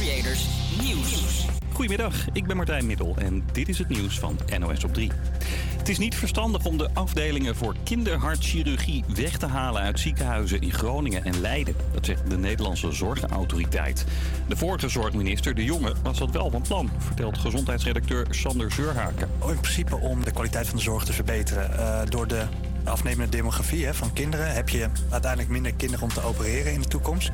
Creators Nieuws. Goedemiddag, ik ben Martijn Middel en dit is het nieuws van NOS op 3. Het is niet verstandig om de afdelingen voor kinderhartchirurgie weg te halen uit ziekenhuizen in Groningen en Leiden. Dat zegt de Nederlandse Zorgautoriteit. De vorige zorgminister De Jonge was dat wel van plan, vertelt gezondheidsredacteur Sander Zeurhaken. In principe om de kwaliteit van de zorg te verbeteren. Uh, door de afnemende demografie hè, van kinderen heb je uiteindelijk minder kinderen om te opereren in de toekomst.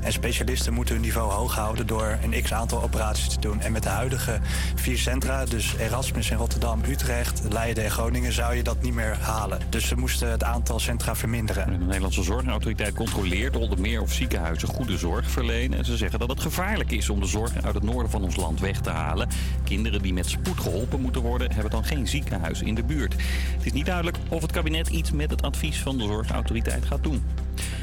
En specialisten moeten hun niveau hoog houden door een x aantal operaties te doen. En met de huidige vier centra, dus Erasmus in Rotterdam, Utrecht, Leiden en Groningen, zou je dat niet meer halen. Dus ze moesten het aantal centra verminderen. De Nederlandse Zorgautoriteit controleert onder meer of ziekenhuizen goede zorg verlenen. En ze zeggen dat het gevaarlijk is om de zorg uit het noorden van ons land weg te halen. Kinderen die met spoed geholpen moeten worden, hebben dan geen ziekenhuis in de buurt. Het is niet duidelijk of het kabinet iets met het advies van de zorgautoriteit gaat doen.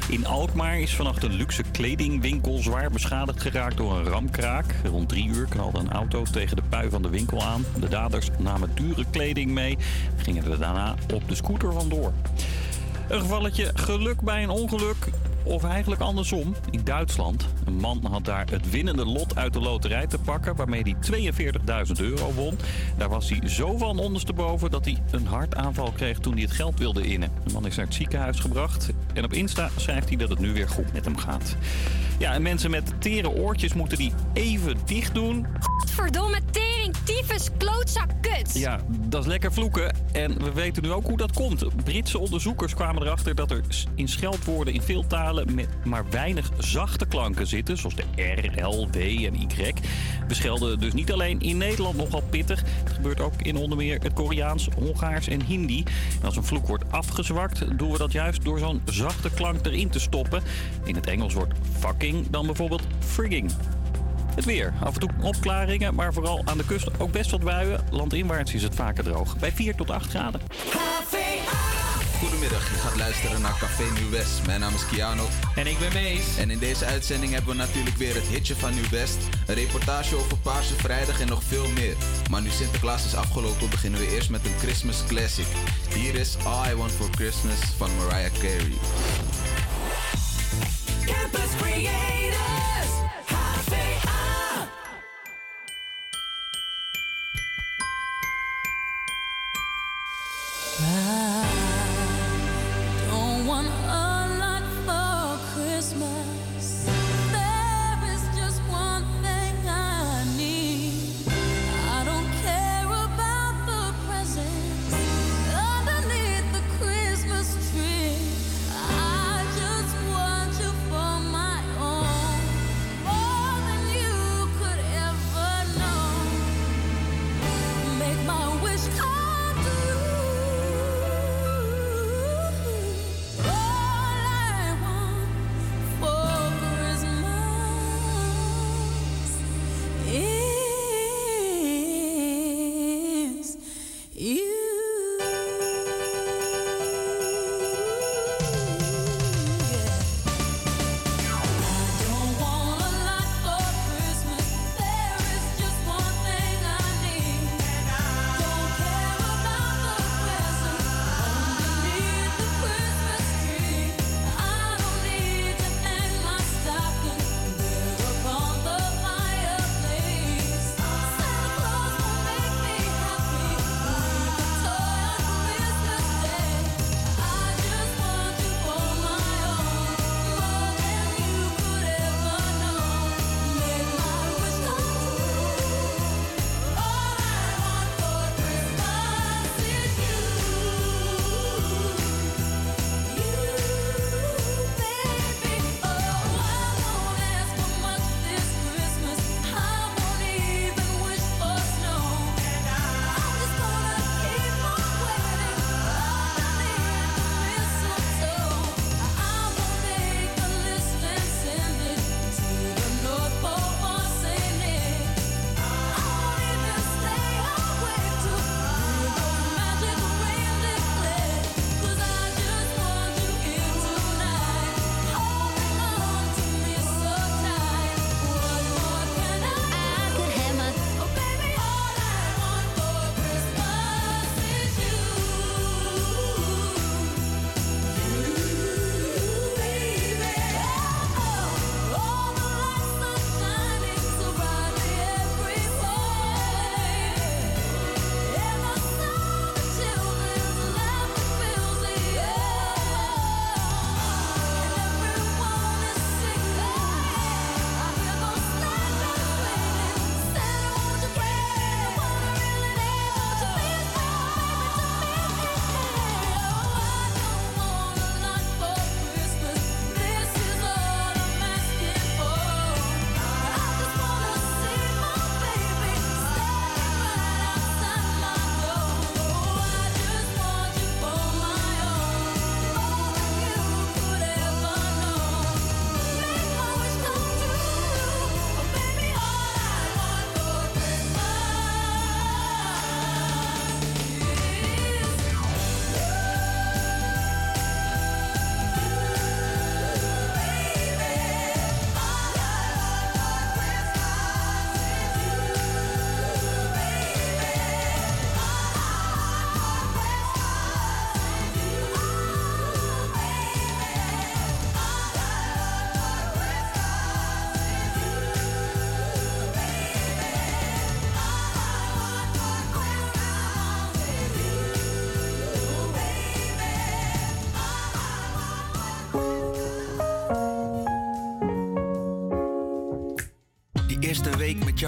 In Alkmaar is vannacht een luxe kledingwinkel zwaar beschadigd geraakt door een ramkraak. Rond drie uur knalde een auto tegen de pui van de winkel aan. De daders namen dure kleding mee en gingen er daarna op de scooter vandoor. Een gevalletje geluk bij een ongeluk. Of eigenlijk andersom, in Duitsland. Een man had daar het winnende lot uit de loterij te pakken, waarmee hij 42.000 euro won. Daar was hij zo van ondersteboven dat hij een hartaanval kreeg toen hij het geld wilde innen. De man is naar het ziekenhuis gebracht en op Insta schrijft hij dat het nu weer goed met hem gaat. Ja, en mensen met tere oortjes moeten die even dicht doen. Verdomme tering, tyfus, klootzak, kut. Ja, dat is lekker vloeken. En we weten nu ook hoe dat komt. Britse onderzoekers kwamen erachter dat er in scheldwoorden in veel talen met maar weinig zachte klanken zitten, zoals de R, L, W en Y. We schelden dus niet alleen in Nederland nogal pittig. Het gebeurt ook in onder meer het Koreaans, Hongaars en Hindi. En als een vloek wordt afgezwakt, doen we dat juist door zo'n zachte klank erin te stoppen. In het Engels wordt fucking dan bijvoorbeeld frigging. Het weer. Af en toe opklaringen, maar vooral aan de kust ook best wat buien. Landinwaarts is het vaker droog. Bij 4 tot 8 graden. Goedemiddag, je gaat luisteren naar Café Nieuw West. Mijn naam is Kiano. En ik ben Mees. En in deze uitzending hebben we natuurlijk weer het hitje van Nieuw West. Een reportage over Paarse Vrijdag en nog veel meer. Maar nu Sinterklaas is afgelopen, beginnen we eerst met een Christmas classic. Hier is All I Want For Christmas van Mariah Carey. Campus Creators, HVA.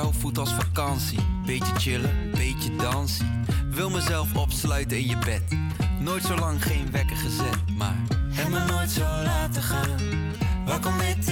jou voelt als vakantie. Beetje chillen, beetje dansen. Wil mezelf opsluiten in je bed. Nooit zo lang geen wekker gezet, maar. Heb me nooit zo laten gaan. Waar komt dit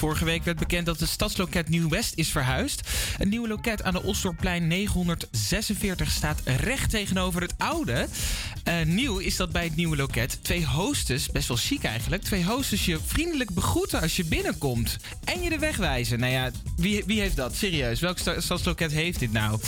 vorige week werd bekend dat het stadsloket Nieuw-West is verhuisd. Een nieuwe loket aan de Osdorpplein 946 staat recht tegenover het oude. Eh, nieuw is dat bij het nieuwe loket twee hostess, best wel chic eigenlijk, twee hostess je vriendelijk begroeten als je binnenkomt. En je de weg wijzen. Nou ja, wie, wie heeft dat? Serieus, welk sta- stadsloket heeft dit nou?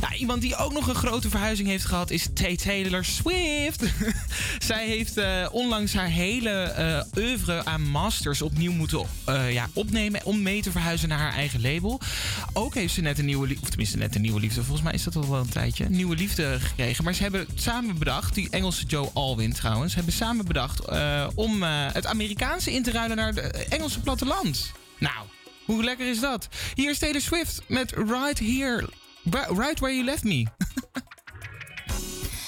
nou? Iemand die ook nog een grote verhuizing heeft gehad is T. Taylor Swift. Zij heeft eh, onlangs haar hele eh oeuvre aan masters opnieuw moeten eh, ja, opnemen om mee te verhuizen naar haar eigen label. Ook heeft ze net een nieuwe liefde, of tenminste net een nieuwe liefde, volgens mij is dat al wel een tijdje, nieuwe liefde gekregen. Maar ze hebben samen bedacht, die Engelse Joe Alwyn trouwens, hebben samen bedacht om het Amerikaanse in te ruilen naar het Engelse platteland. Nou, hoe lekker is dat? Hier is Taylor Swift met Right Here, Right Where You Left Me.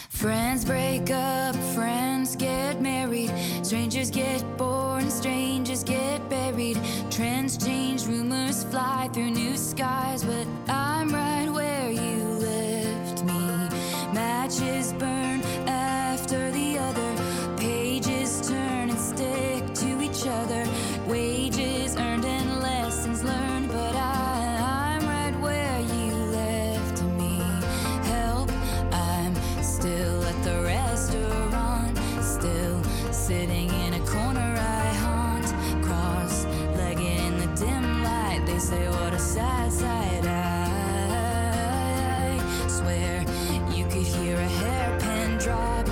Friends break up, friends get married, strangers get born, strangers get buried. Trends change, rumors fly through new skies, but I'm say, What a sad sight. I swear you could hear a hairpin drop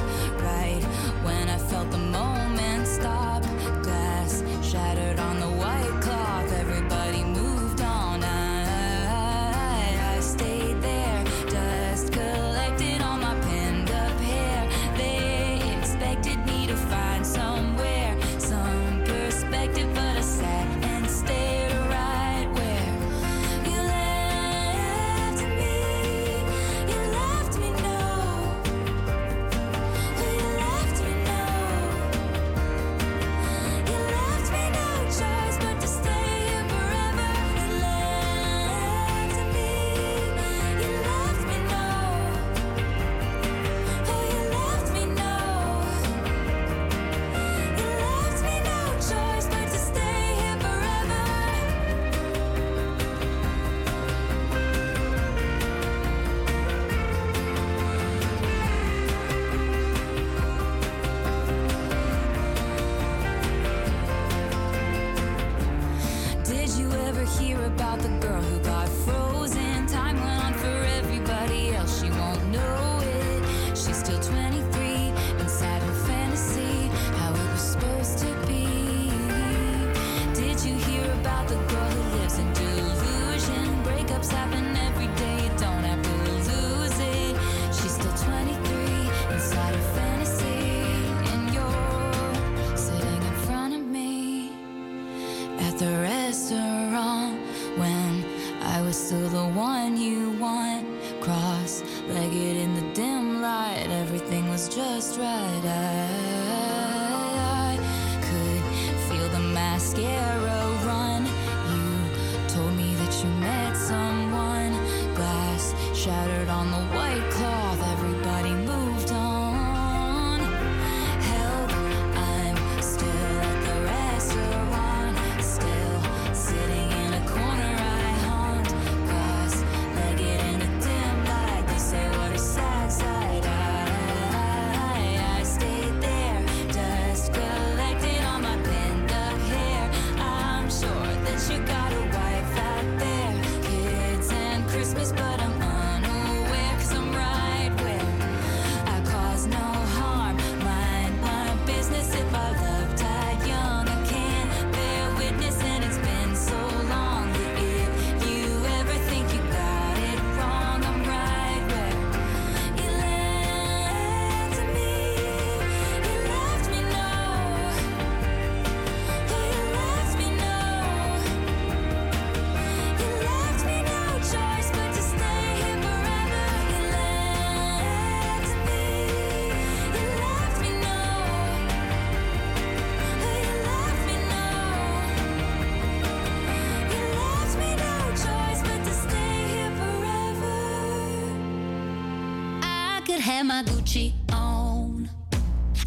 and my Gucci on.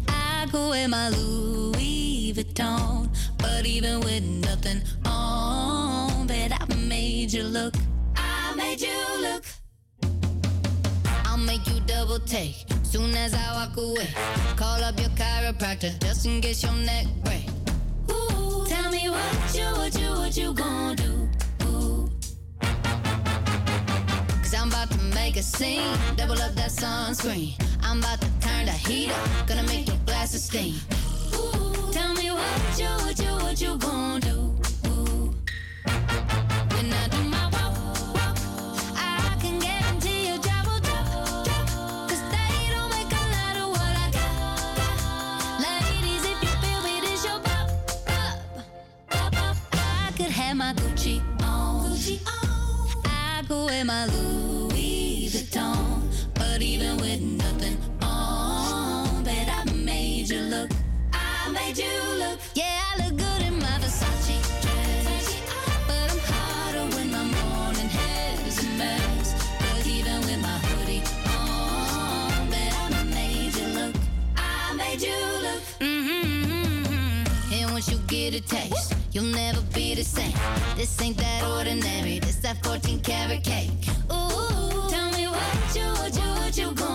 I go in my Louis Vuitton. But even with nothing on, bet I made you look. I made you look. I'll make you double take soon as I walk away. Call up your chiropractor just in case your neck breaks. You'll never be the same. This ain't that ordinary. This that 14 karat cake. Ooh, tell me what you, what you, what you gonna?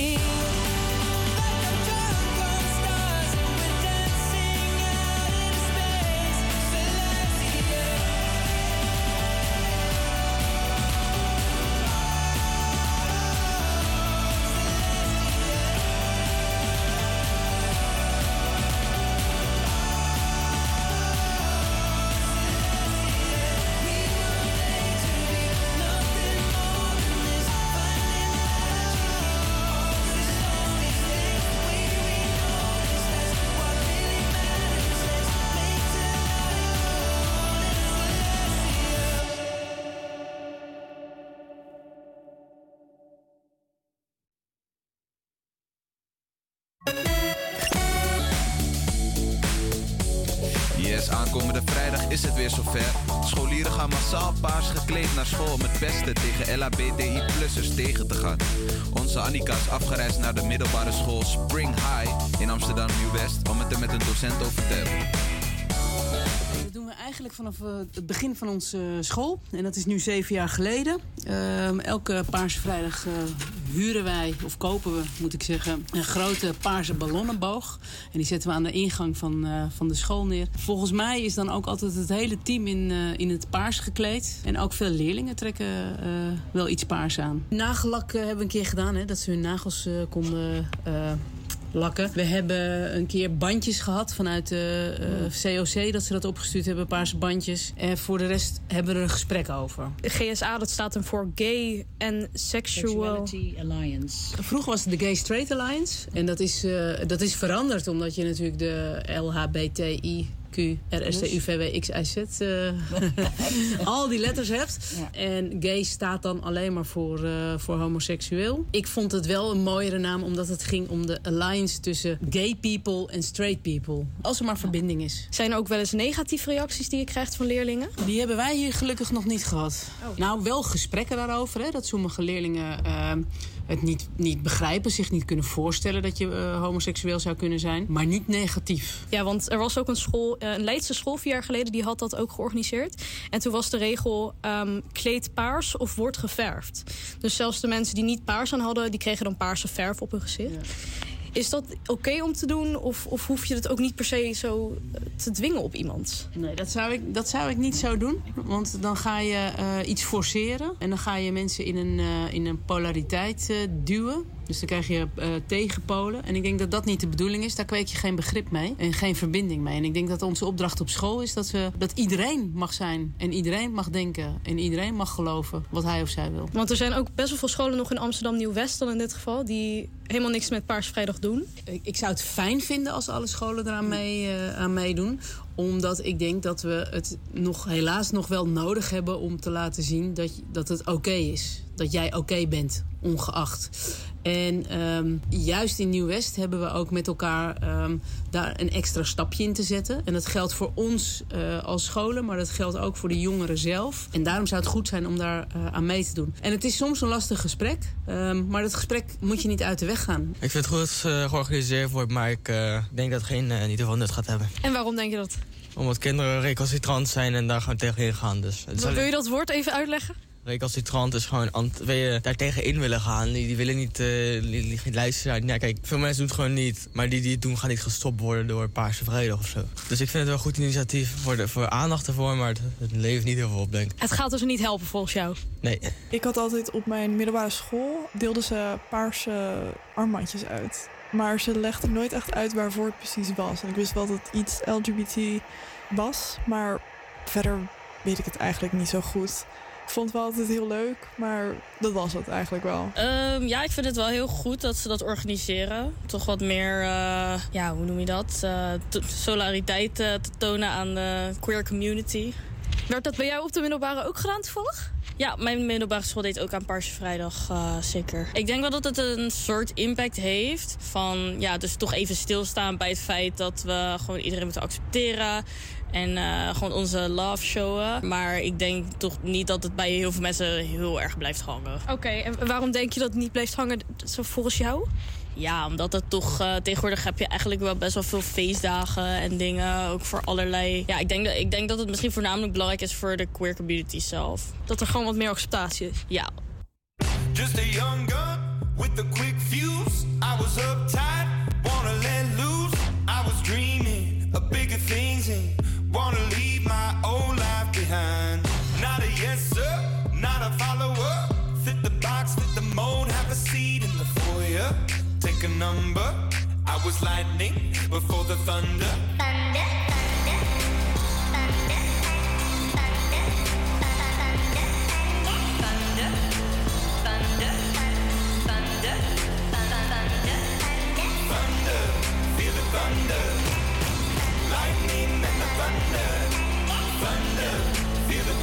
me. Massaal paars gekleed naar school om het beste tegen LHBTI-plussers tegen te gaan. Onze Annika is afgereisd naar de middelbare school Spring High in Amsterdam Nieuw-West om het er met een docent over te hebben. Eigenlijk vanaf eh, het begin van onze school. En dat is nu zeven jaar geleden. Ehm, elke Paarse Vrijdag eh, huren wij, of kopen we moet ik zeggen, een grote paarse ballonnenboog. En die zetten we aan de ingang van, eh, van de school neer. Volgens mij is dan ook altijd het hele team in, eh, in het paars gekleed. En ook veel leerlingen trekken eh, wel iets paars aan. Nagellak eh, hebben we een keer gedaan, hè, dat ze hun nagels eh, konden... eh, lakken. We hebben een keer bandjes gehad vanuit de eh, COC, dat ze dat opgestuurd hebben, paarse bandjes. En voor de rest hebben we er een gesprek over. GSA, dat staat dan voor Gay and Sexual... Alliance. Vroeger was het de Gay Straight Alliance. En dat is, eh, dat is veranderd omdat je natuurlijk de LHBTI. Q, R, S, T, U, V, W, X, Y, Z. eh, al die letters hebt. En gay staat dan alleen maar voor, eh, voor homoseksueel. Ik vond het wel een mooiere naam omdat het ging om de alliance tussen gay people en straight people. Als er maar verbinding is. Zijn er ook wel eens negatieve reacties die je krijgt van leerlingen? Die hebben wij hier gelukkig nog niet gehad. Nou, wel gesprekken daarover. Hè, dat sommige leerlingen eh, het niet, niet begrijpen, zich niet kunnen voorstellen dat je eh, homoseksueel zou kunnen zijn. Maar niet negatief. Ja, want er was ook een school, eh, een Leidse school vier jaar geleden, die had dat ook georganiseerd. En toen was de regel ehm, kleed paars of wordt geverfd. Dus zelfs de mensen die niet paars aan hadden, die kregen dan paarse verf op hun gezicht. Is dat oké om te doen? Of, of hoef je het ook niet per se zo eh, te dwingen op iemand? Nee, dat zou ik, dat zou ik niet zo doen. Want dan ga je eh, iets forceren. En dan ga je mensen in een, eh, in een polariteit duwen. Dus dan krijg je eh, tegenpolen. En ik denk dat dat niet de bedoeling is. Daar kweek je geen begrip mee. En geen verbinding mee. En ik denk dat onze opdracht op school is dat, we, dat iedereen mag zijn. En iedereen mag denken. En iedereen mag geloven wat hij of zij wil. Want er zijn ook best wel veel scholen nog in Amsterdam Nieuw-West dan in dit geval... die helemaal niks met Paars Vrijdag doen. Ik, ik zou het fijn vinden als alle scholen eraan mee, eh, aan meedoen. Omdat ik denk dat we het nog, helaas nog wel nodig hebben om te laten zien dat, dat het oké is. Dat jij oké bent, ongeacht. En ehm, juist in Nieuw-West hebben we ook met elkaar ehm, daar een extra stapje in te zetten. En dat geldt voor ons eh, als scholen, maar dat geldt ook voor de jongeren zelf. En daarom zou het goed zijn om daar eh, aan mee te doen. En het is soms een lastig gesprek, ehm, maar dat gesprek moet je niet uit de weg gaan. Ik vind het goed dat het eh, georganiseerd wordt, maar ik eh, denk dat het geen, niet heel veel nut gaat hebben. En waarom denk je dat? Omdat kinderen recalcitrant zijn en daar gewoon tegenin gaan. Dus het Wil je dat woord even uitleggen? Recalcitrant is gewoon, ant- wil je daar tegenin willen gaan. Die, die willen niet, eh, die, luisteren. Ja, kijk, veel mensen doen het gewoon niet. Maar die die het doen gaan niet gestopt worden door Paarse Vrijdag of zo. Dus ik vind het wel een goed initiatief voor, de, voor aandacht ervoor, maar het, het levert niet heel veel op, denk ik. Het gaat dus niet helpen volgens jou. Nee. Ik had altijd op mijn middelbare school deelden ze paarse armbandjes uit. Maar ze legden nooit echt uit waarvoor het precies was. En ik wist wel dat het iets LGBT was, maar verder weet ik het eigenlijk niet zo goed. Ik vond het wel altijd heel leuk, maar dat was het eigenlijk wel. Ehm, ja, ik vind het wel heel goed dat ze dat organiseren. Toch wat meer, eh, ja, hoe noem je dat? Eh, t- solidariteit eh, te tonen aan de queer community. Werd dat bij jou op de middelbare ook gedaan toevallig? Ja, mijn middelbare school deed ook aan Paarse Vrijdag, eh, zeker. Ik denk wel dat het een soort impact heeft. Van, ja, dus toch even stilstaan bij het feit dat we gewoon iedereen moeten accepteren. En eh, gewoon onze love showen. Maar ik denk toch niet dat het bij heel veel mensen heel erg blijft hangen. Oké, en waarom denk je dat het niet blijft hangen zo volgens jou? Ja, omdat het toch eh, tegenwoordig heb je eigenlijk wel best wel veel feestdagen en dingen. Ook voor allerlei. Ja, ik denk, dat, ik denk dat het misschien voornamelijk belangrijk is voor de queer community zelf. Dat er gewoon wat meer acceptatie is. Ja. Just a young gun with a quick fuse. I was uptight, wanna let loose. I was dreaming of bigger things and wanna leave my old life behind. Not a yes sir, not a follower. Fit the box, fit the mold, have a seat in the foyer. Take a number. I was lightning before the thunder. Thunder, feel the thunder.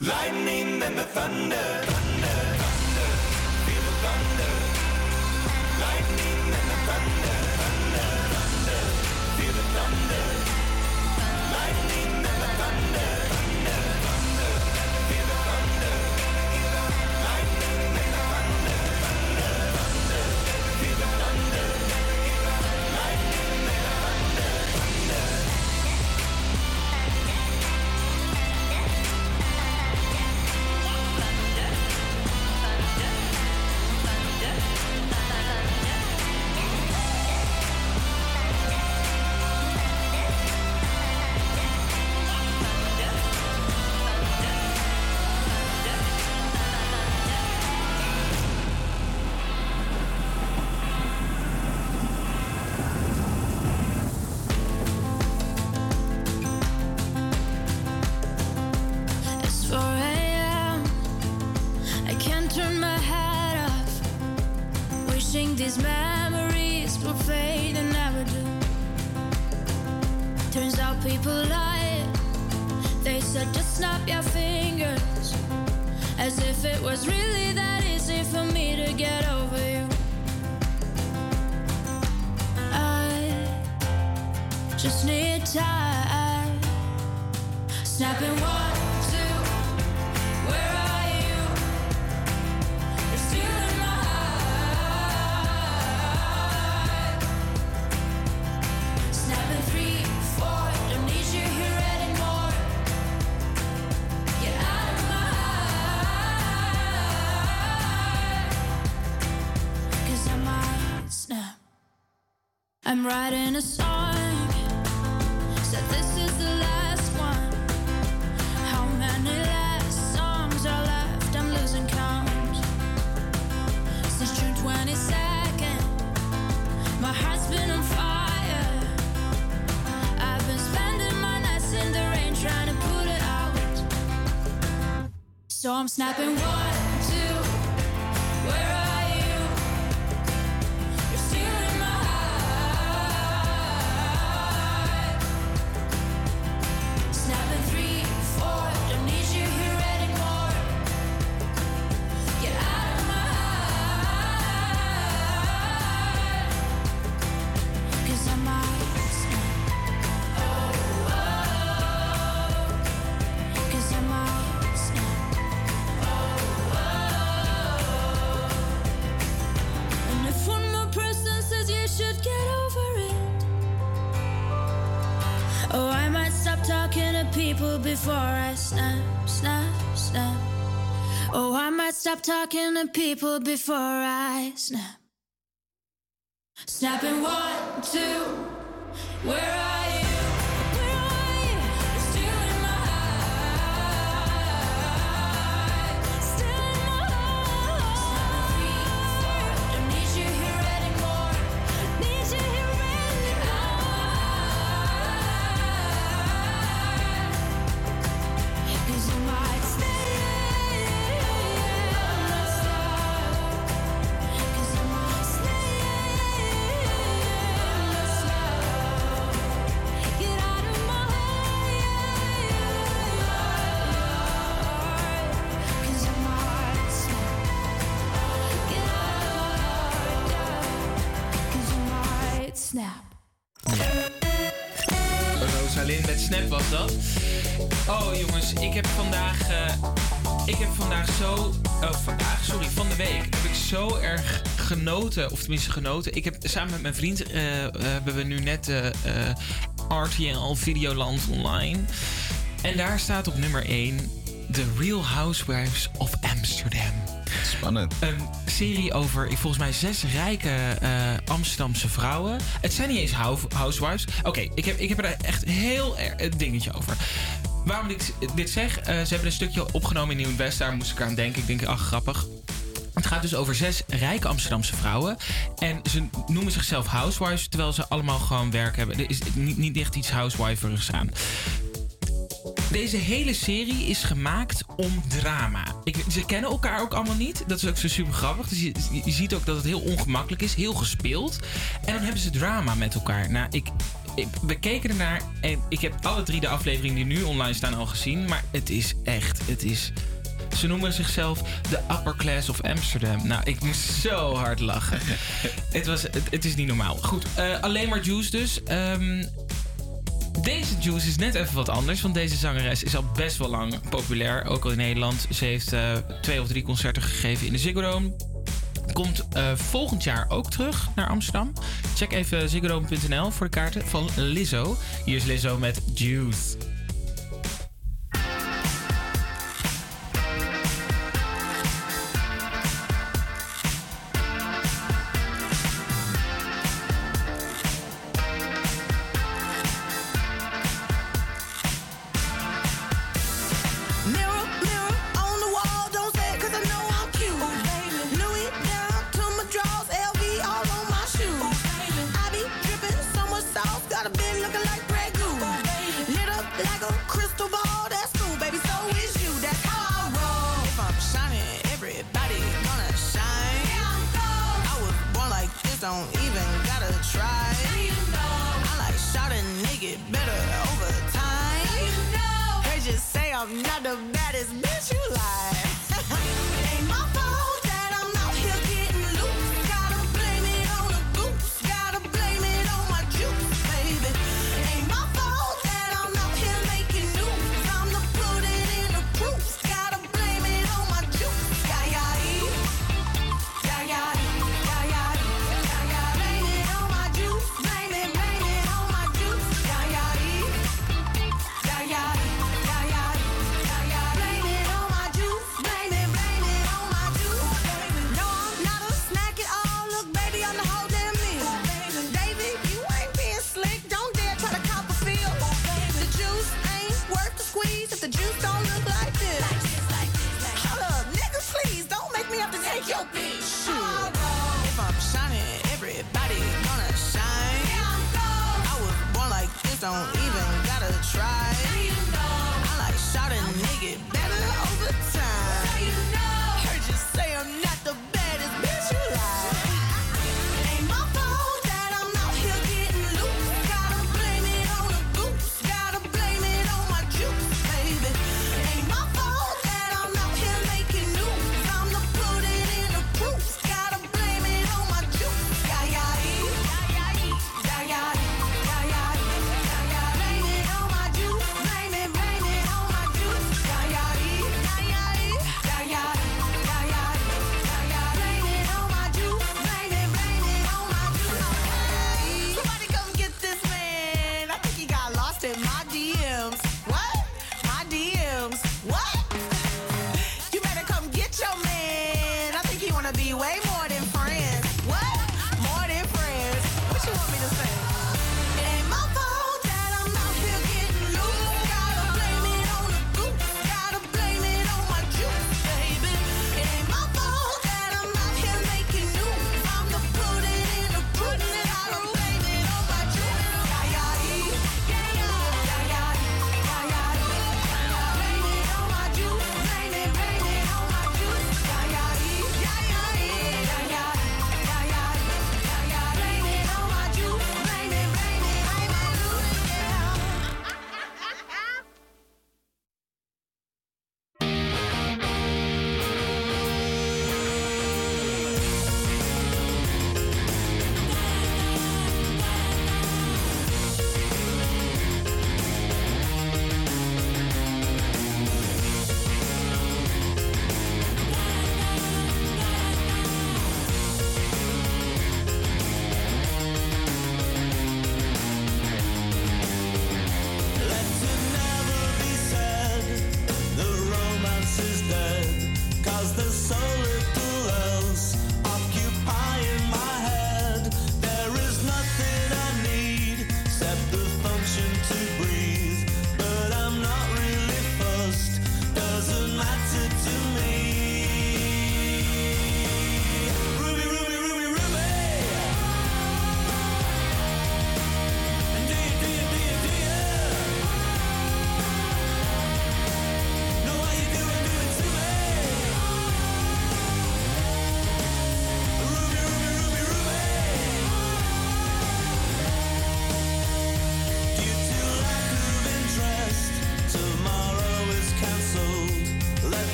Lightning and the thunder. talking to people before I of tenminste genoten. Ik heb samen met mijn vriend eh, eh, hebben we nu net eh, uh, RTL Videoland online. En daar staat op nummer 1 The Real Housewives of Amsterdam. Spannend. Een serie over volgens mij zes rijke Amsterdamse vrouwen. Het zijn niet eens housewives. Oké, ik, heb, ik heb er echt heel een dingetje over. Waarom ik dit zeg, ze hebben een stukje opgenomen in Nieuw-West. Daar moest ik aan denken. Ik denk, ach, grappig. Het gaat dus over zes rijke Amsterdamse vrouwen. En ze noemen zichzelf housewives, terwijl ze allemaal gewoon werk hebben. Er is niet, niet echt iets housewiverigs aan. Deze hele serie is gemaakt om drama. Ik, ze kennen elkaar ook allemaal niet. Dat is ook zo super grappig. Dus je, ziet ook dat het heel ongemakkelijk is, heel gespeeld. En dan hebben ze drama met elkaar. Nou, ik, ik, we keken ernaar en ik heb alle drie de afleveringen die nu online staan al gezien. Maar het is echt, het is... Ze noemen zichzelf de upper class of Amsterdam. Nou, ik moest zo hard lachen. het, was, het, het is niet normaal. Goed, eh, alleen maar Juice dus. Ehm, deze Juice is net even wat anders, want deze zangeres is al best wel lang populair, ook al in Nederland. Ze heeft eh, twee of drie concerten gegeven in de Ziggo Dome. Komt eh, volgend jaar ook terug naar Amsterdam. Check even ziggodome.nl voor de kaarten van Lizzo. Hier is Lizzo met Juice.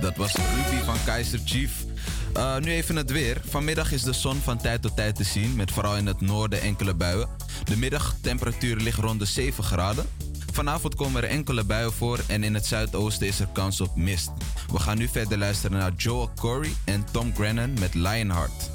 Dat was Ruby van Kaiser Chief. Eh, nu even het weer. Vanmiddag is de zon van tijd tot tijd te zien, met vooral in het noorden enkele buien. De middagtemperatuur ligt rond de 7 graden. Vanavond komen er enkele buien voor en in het zuidoosten is er kans op mist. We gaan nu verder luisteren naar Joel Corey en Tom Grennan met Lionheart.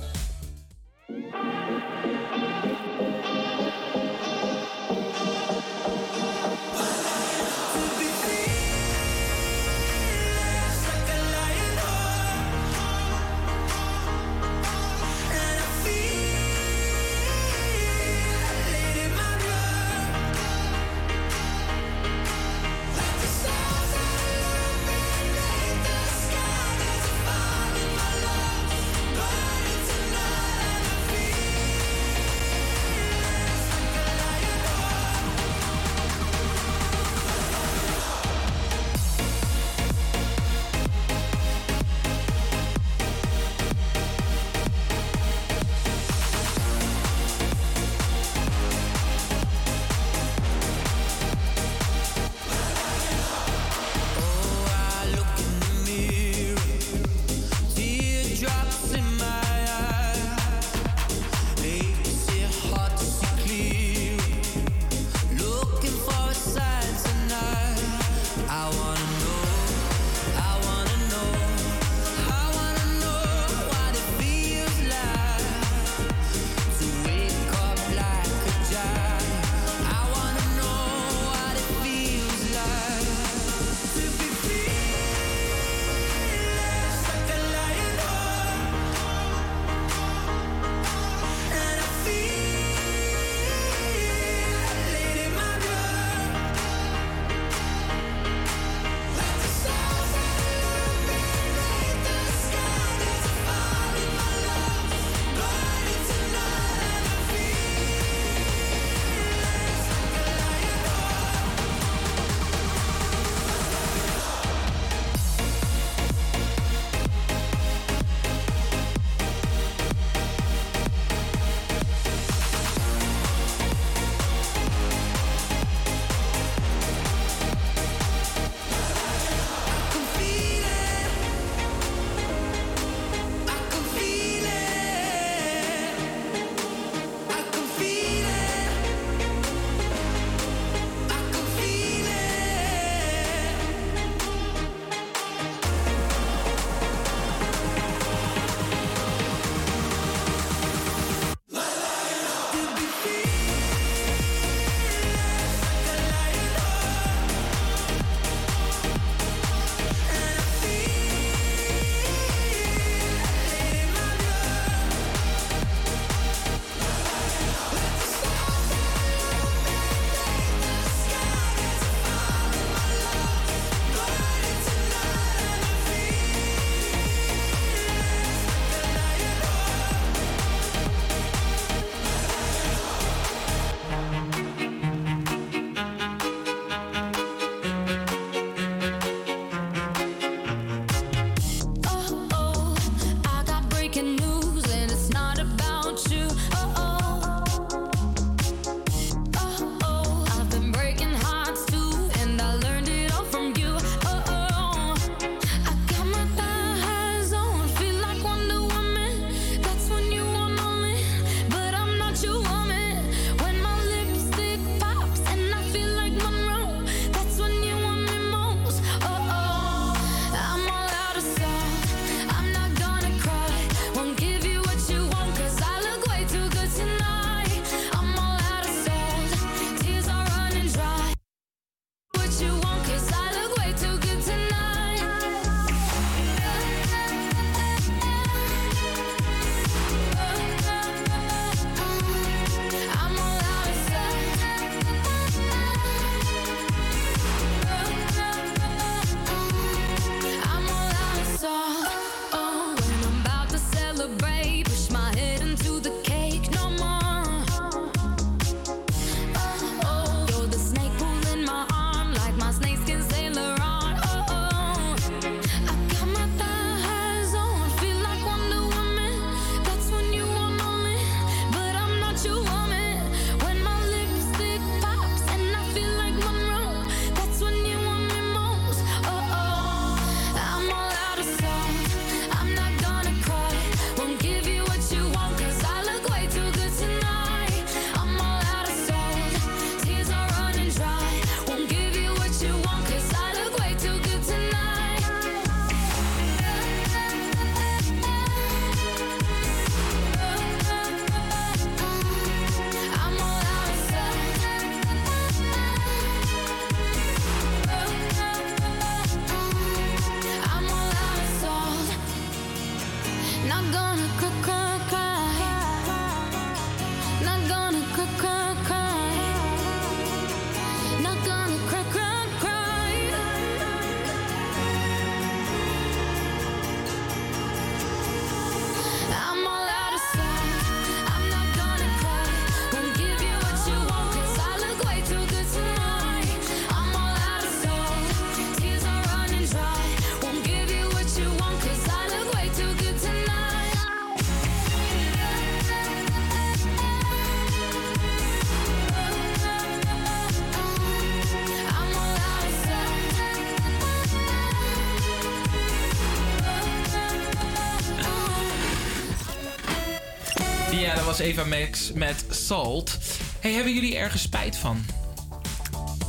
Was Eva Max met Salt. Hey, hebben jullie ergens spijt van?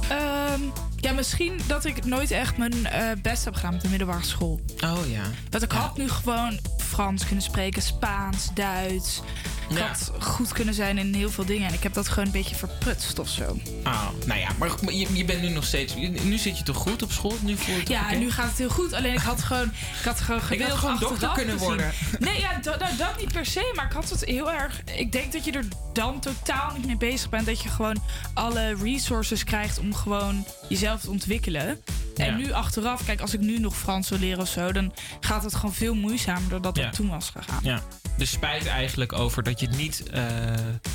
Ehm, ja, misschien dat ik nooit echt mijn eh, best heb gedaan met de middelbare school. Oh ja. Dat ik had nu gewoon Frans kunnen spreken, Spaans, Duits. Ik Ja. had goed kunnen zijn in heel veel dingen. En ik heb dat gewoon een beetje verprutst of zo. Oh, nou ja, maar je, je bent nu nog steeds... Nu zit je toch goed op school? Nu voel je het Ja, oké? nu gaat het heel goed. Alleen ik had gewoon... Ik had gewoon Ik wil had gewoon dokter kunnen worden. Nee, ja, dat, nou, dat niet per se. Maar ik had het heel erg... Ik denk dat je er dan totaal niet mee bezig bent. Dat je gewoon alle resources krijgt om gewoon jezelf te ontwikkelen. En nu achteraf, kijk, als ik nu nog Frans wil leren of zo... dan gaat het gewoon veel moeizamer dan dat Ja. het toen was gegaan. Ja. Dus spijt eigenlijk over dat je het niet... eh,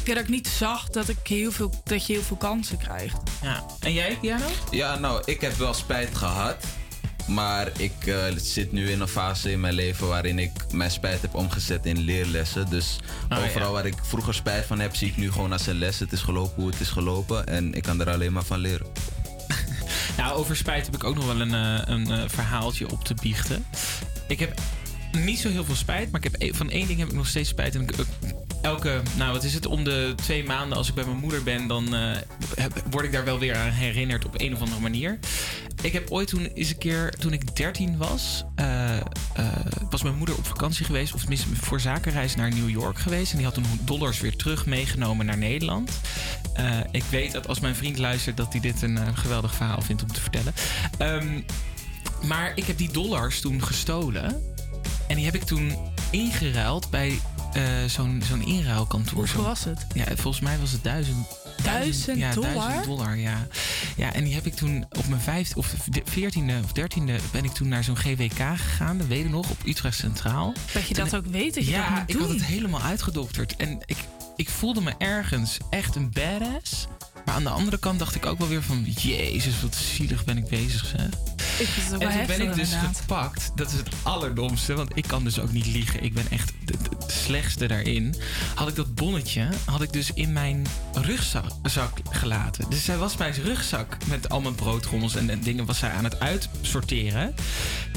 Ja, dat ik niet zag dat, ik heel veel, dat je heel veel kansen krijgt. Ja. En jij, Piano? Ja, nou, ik heb wel spijt gehad. Maar ik eh, zit nu in een fase in mijn leven waarin ik mijn spijt heb omgezet in leerlessen. Dus Oh, overal ja. waar ik vroeger spijt van heb, zie ik nu gewoon als een les. Het is gelopen hoe het is gelopen en ik kan er alleen maar van leren. Nou, over spijt heb ik ook nog wel een, eh, een eh, verhaaltje op te biechten. Ik heb niet zo heel veel spijt, maar ik heb, e- van één ding heb ik nog steeds spijt. En elke, nou wat is het, om de twee maanden als ik bij mijn moeder ben, dan eh, word ik daar wel weer aan herinnerd op een of andere manier. Ik heb ooit toen eens een keer, toen ik 13 was, eh, eh, was mijn moeder op vakantie geweest, of tenminste voor zakenreis naar New York geweest. En die had toen dollars weer terug meegenomen naar Nederland. Ik weet dat als mijn vriend luistert, dat hij dit een geweldig verhaal vindt om te vertellen. Ehm, maar ik heb die dollars toen gestolen. En die heb ik toen ingeruild bij eh, zo'n zo'n inruilkantoor. Hoeveel was het? Ja, volgens mij was het duizend. Duizend ja, dollar? duizend dollar, ja. Ja, en die heb ik toen op mijn vijfde of veertiende of dertiende ben ik toen naar zo'n GWK gegaan. Dat weet ik nog, op Utrecht Centraal. Dat je Toen- dat ook weet, dat je ja, dat moet ik had het helemaal uitgedokterd. En ik, ik voelde me ergens echt een badass. Maar aan de andere kant dacht ik ook wel weer van... Jezus, wat zielig ben ik bezig, zeg. Ik het En wel toen ben ik dus inderdaad. gepakt. Dat is het allerdomste, want ik kan dus ook niet liegen. Ik ben echt de slechtste daarin. Had ik dat bonnetje, had ik dus in mijn rugzak zak gelaten. Dus zij was mijn rugzak met al mijn broodrommels en, en dingen was zij aan het uitsorteren.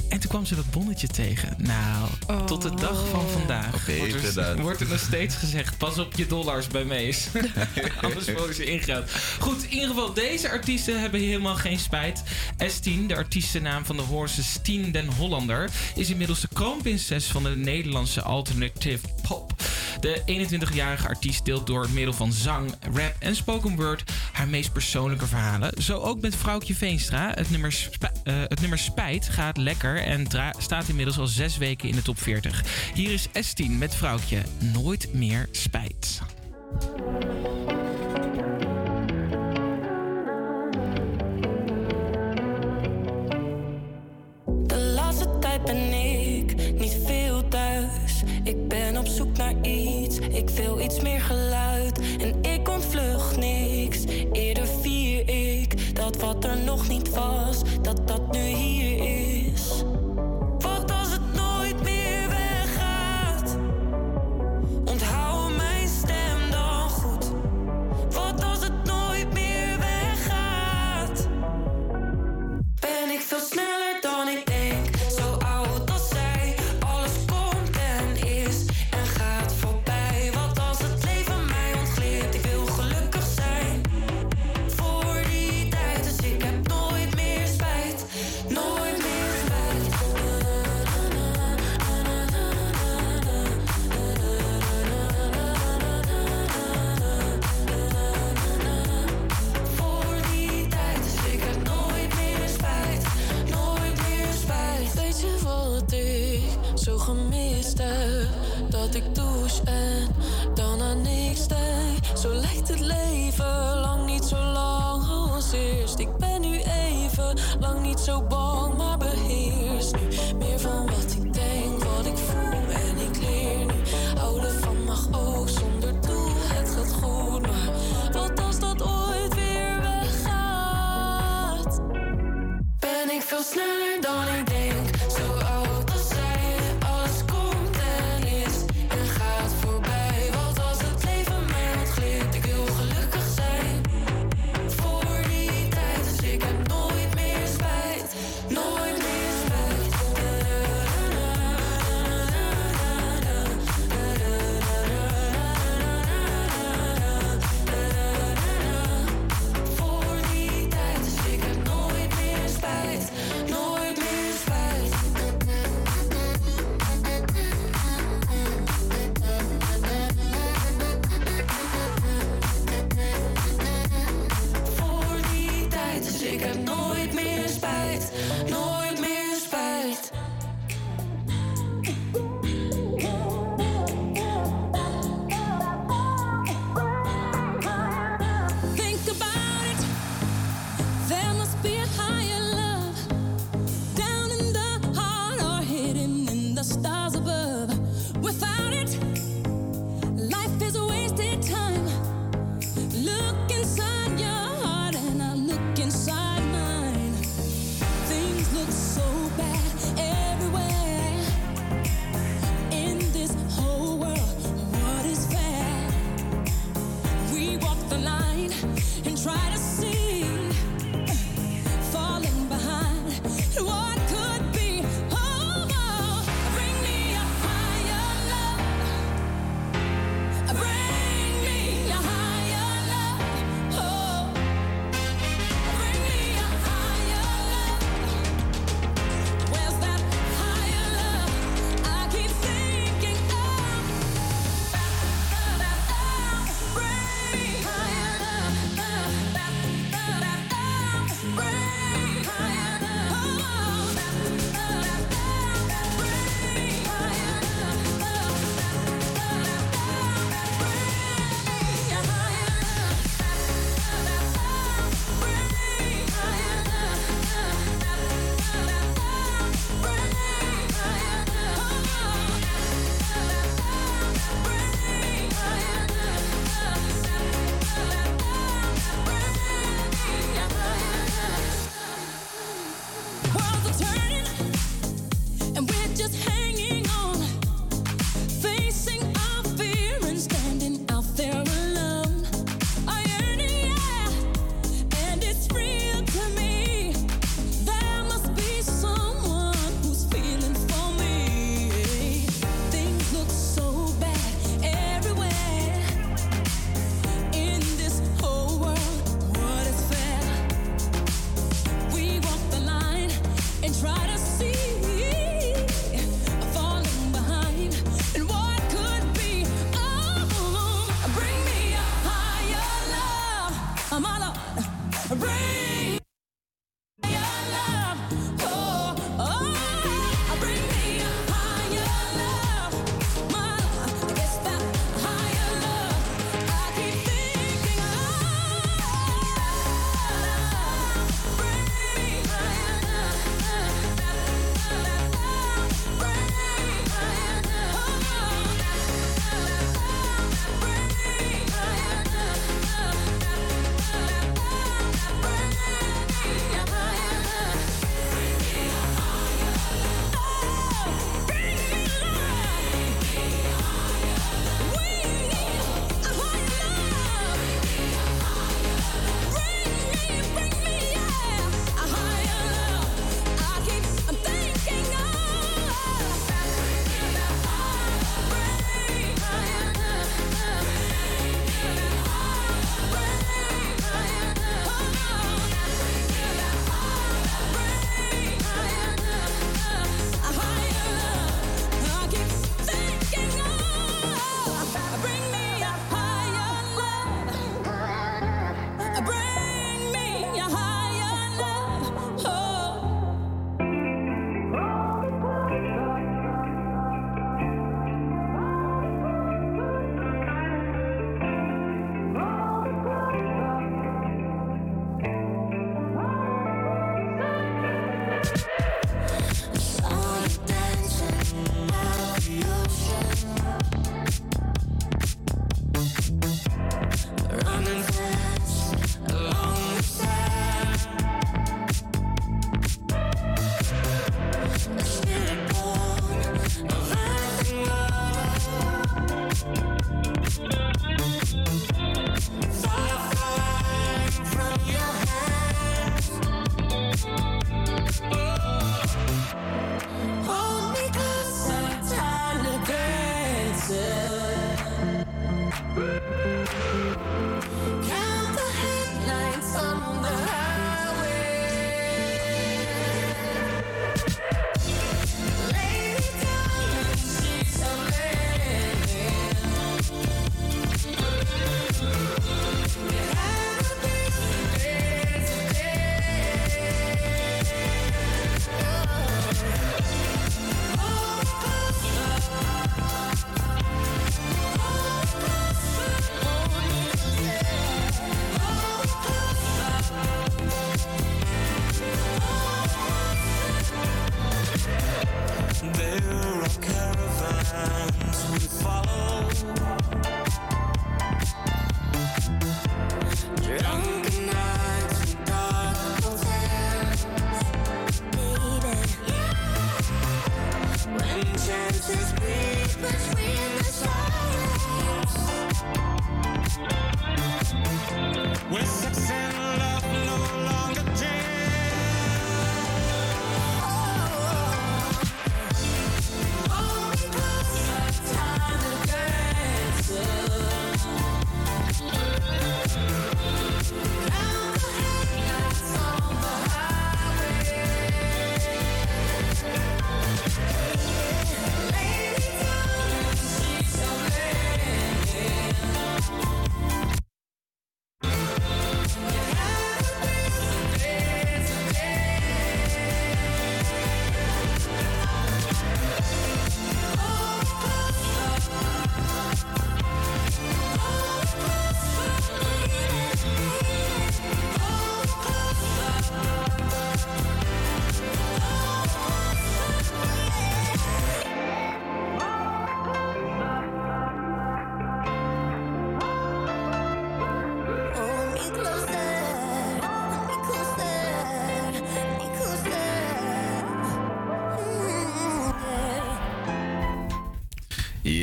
En toen kwam ze dat bonnetje tegen. Nou, tot de dag van vandaag Oké, wordt, er, wordt er nog steeds gezegd... pas op je dollars bij Mees. Anders worden ze ingehaald. Goed, in ieder geval, deze artiesten hebben helemaal geen spijt. S10, de artiestennaam van de Hoorse Stien den Hollander... is inmiddels de kroonprinses van de Nederlandse alternative pop. De 21-jarige artiest deelt door middel van zang, rap en spoken word... haar meest persoonlijke verhalen. Zo ook met Vrouwtje Veenstra. Het nummer, eh, het nummer Spijt gaat lekker... en staat inmiddels al zes weken in de top 40. Hier is S10 met Vrouwtje Nooit meer spijt. Ben ik niet veel thuis. Ik ben op zoek naar iets, ik wil iets meer geluid. En ik ontvlucht niks, eerder vier ik dat wat er nog niet was, dat dat nu hier Zo lijkt het leven, lang niet zo lang als eerst. Ik ben nu even, lang niet zo bang, maar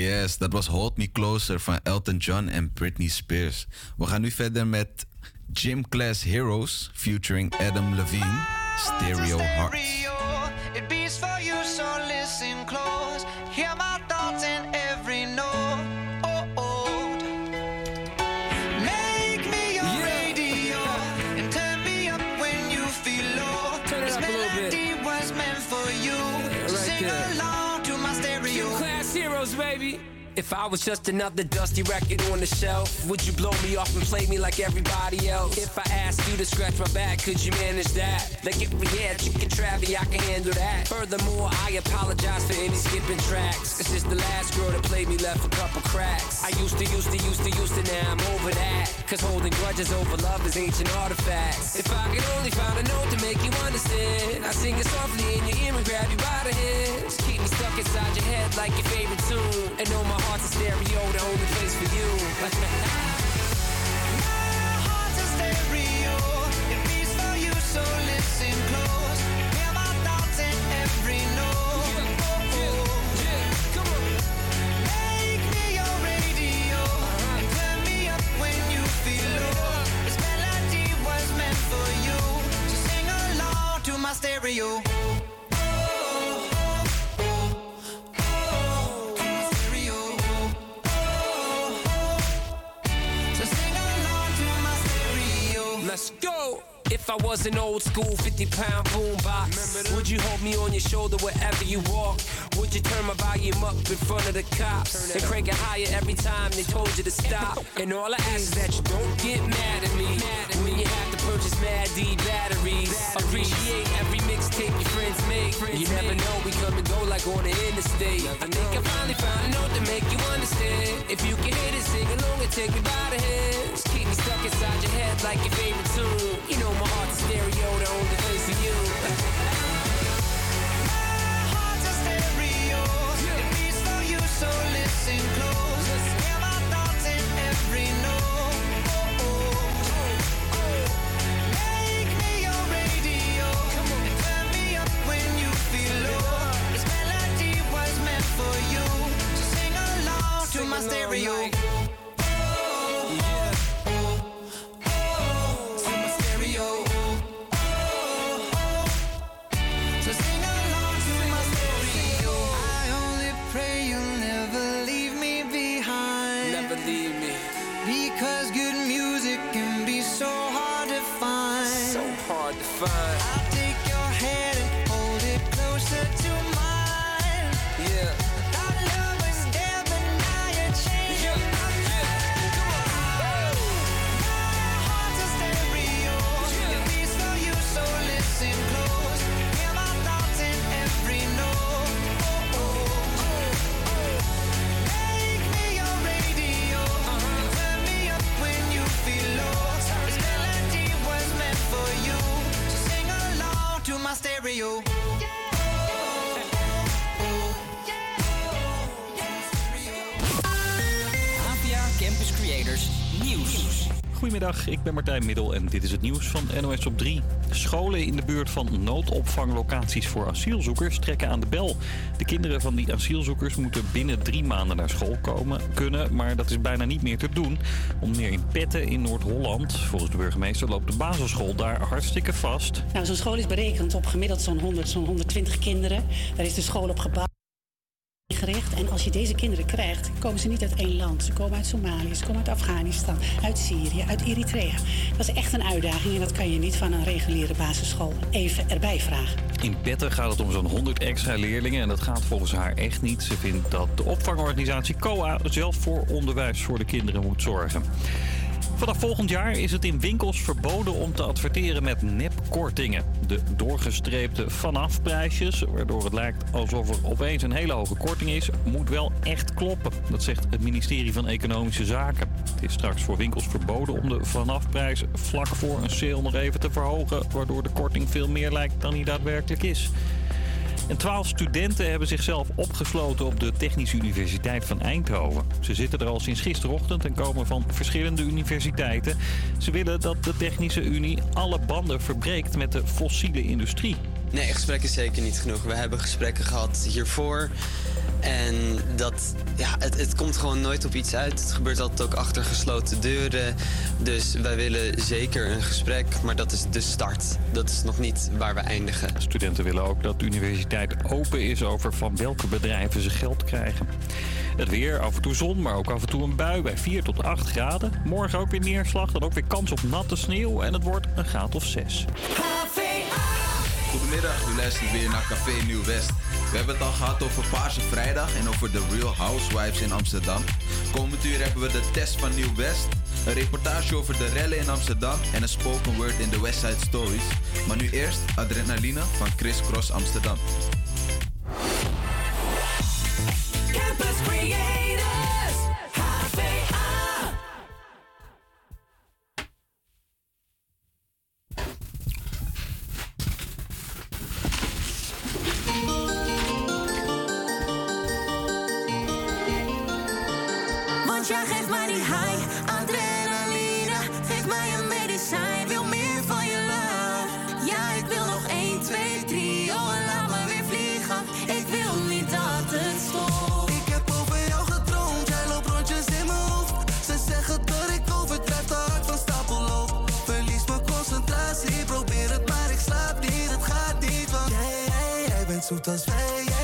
Yes, dat was Hold Me Closer van Elton John en Britney Spears. We gaan nu verder met Gym Class Heroes featuring Adam Levine, Stereo Hearts. If I was just another dusty record on the shelf, would you blow me off and play me like everybody else? If I asked you to scratch my back, could you manage that? Like if we had chicken travy, I can handle that. Furthermore, I apologize for any skipping tracks. It's just the last girl that played me left a couple cracks. I used to, used to, used to, used to, now I'm over that. Cause holding grudges over love is ancient artifacts. If I could only find a note to make you understand, I sing it softly in your ear and grab you by the hands. Keep me stuck inside your head like your favorite tune. And know my heart's a stereo, the only place for you. heart's a stereo. It beats for you, so listen close. Hear my thoughts in every note. Make me your radio turn me up when you feel low. This melody was meant for you, sing along to my stereo. Let's go. If I was an old school 50 pound boombox, would you hold me on your shoulder wherever you walk? Would you turn my volume up in front of the cops and crank it higher every time they told you to stop? And all I ask is that you don't get mad at me when you have to purchase Mad D batteries. Appreciate every mixtape your friends make. You never know, we come and go like on the interstate. I think I finally found a note to make you understand. If you can hit it, sing along and take me by the hands. Keep me stuck inside your head like your favorite tune. You know my heart's a stereo, the only place for you. Heart's a stereo. It beats for you, so listen close. Hear my thoughts in every note. Oh, oh, oh. Make me your radio and turn me up when you feel low. This melody was meant for you, so sing along to my stereo. Real. Goedemiddag, ik ben Martijn Middel en dit is het nieuws van NOS op 3. Scholen in de buurt van noodopvanglocaties voor asielzoekers trekken aan de bel. De kinderen van die asielzoekers moeten binnen drie maanden naar school komen, kunnen, maar dat is bijna niet meer te doen. Onder meer in Petten in Noord-Holland. Volgens de burgemeester loopt de basisschool daar hartstikke vast. Nou, zo'n school is berekend op gemiddeld zo'n 100, zo'n 120 kinderen. Daar is de school op gebouwd. Gericht. En als je deze kinderen krijgt, komen ze niet uit één land. Ze komen uit Somalië, ze komen uit Afghanistan, uit Syrië, uit Eritrea. Dat is echt een uitdaging en dat kan je niet van een reguliere basisschool even erbij vragen. In Petten gaat het om zo'n 100 extra leerlingen en dat gaat volgens haar echt niet. Ze vindt dat de opvangorganisatie COA zelf voor onderwijs voor de kinderen moet zorgen. Vanaf volgend jaar is het in winkels verboden om te adverteren met nepkortingen. De doorgestreepte vanafprijsjes, waardoor het lijkt alsof er opeens een hele hoge korting is, moet wel echt kloppen. Dat zegt het ministerie van Economische Zaken. Het is straks voor winkels verboden om de vanafprijs vlak voor een sale nog even te verhogen, waardoor de korting veel meer lijkt dan die daadwerkelijk is. En twaalf studenten hebben zichzelf opgesloten op de Technische Universiteit van Eindhoven. Ze zitten er al sinds gisterochtend en komen van verschillende universiteiten. Ze willen dat de Technische Unie alle banden verbreekt met de fossiele industrie. Nee, gesprek is zeker niet genoeg. We hebben gesprekken gehad hiervoor. En dat, ja, het, het komt gewoon nooit op iets uit. Het gebeurt altijd ook achter gesloten deuren. Dus wij willen zeker een gesprek, maar dat is de start. Dat is nog niet waar we eindigen. Studenten willen ook dat de universiteit open is over van welke bedrijven ze geld krijgen. Het weer, af en toe zon, maar ook af en toe een bui bij 4 tot 8 graden. Morgen ook weer neerslag, dan ook weer kans op natte sneeuw en het wordt een graad of 6. Goedemiddag, u luistert weer naar Café Nieuw West. We hebben het al gehad over Paarse Vrijdag en over de Real Housewives in Amsterdam. Komend uur hebben we de test van Nieuw West, een reportage over de rellen in Amsterdam en een spoken word in de Westside Stories. Maar nu eerst Adrenaline van Chris Cross Amsterdam. Campus Creators, adrenaline. Geef mij een medicijn, wil meer van je love. Ja, ik wil nog 1, 2, 3, oh laat me weer vliegen. Ik wil niet dat het stopt. Ik heb over jou gedroomd, jij loopt rondjes in mijn hoofd. Ze zeggen dat ik overdrijf, te hard van stapel loop. Verlies mijn concentratie, probeer het maar ik slaap niet. Het gaat niet, want jij, jij, jij bent zoet als wij.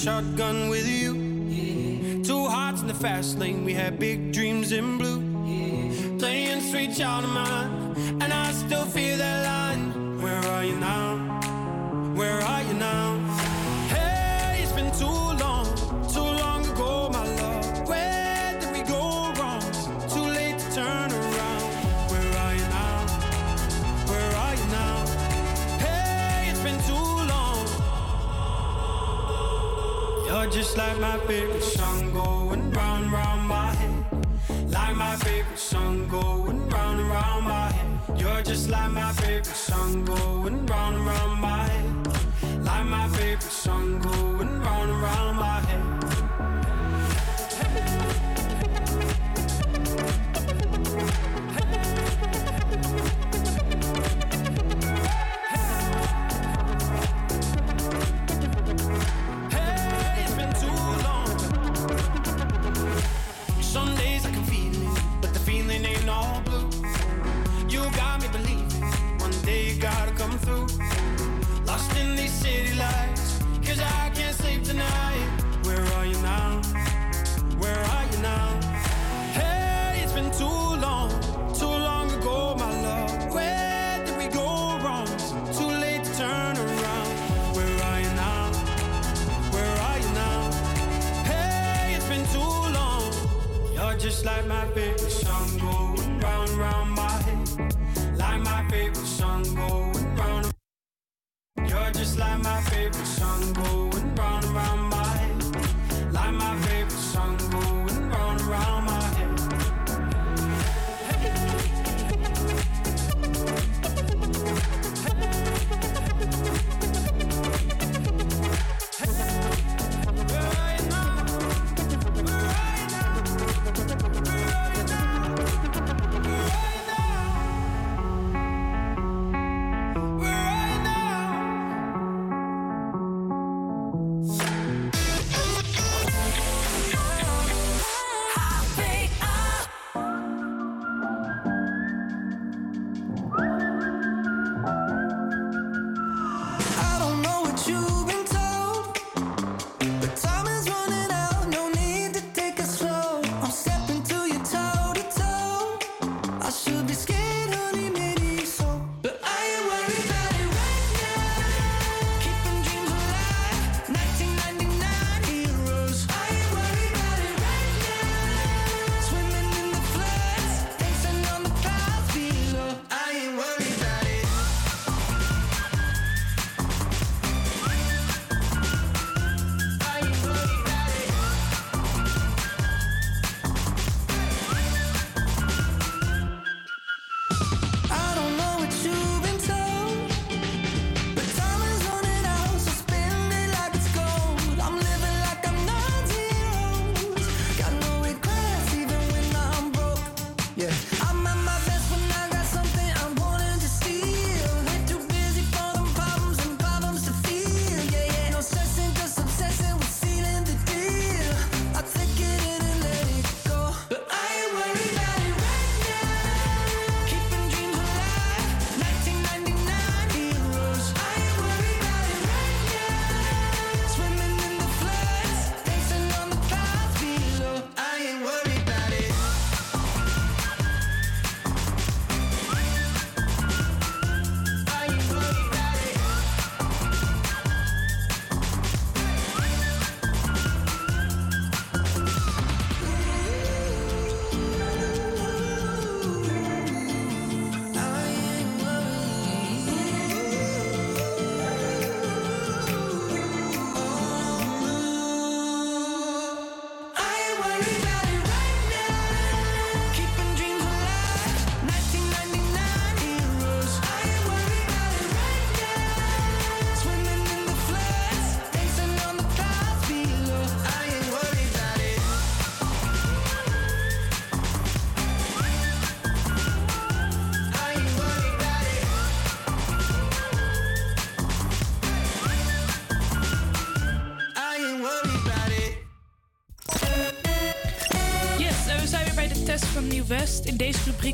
shotgun with you. Two hearts in the fast lane, we had big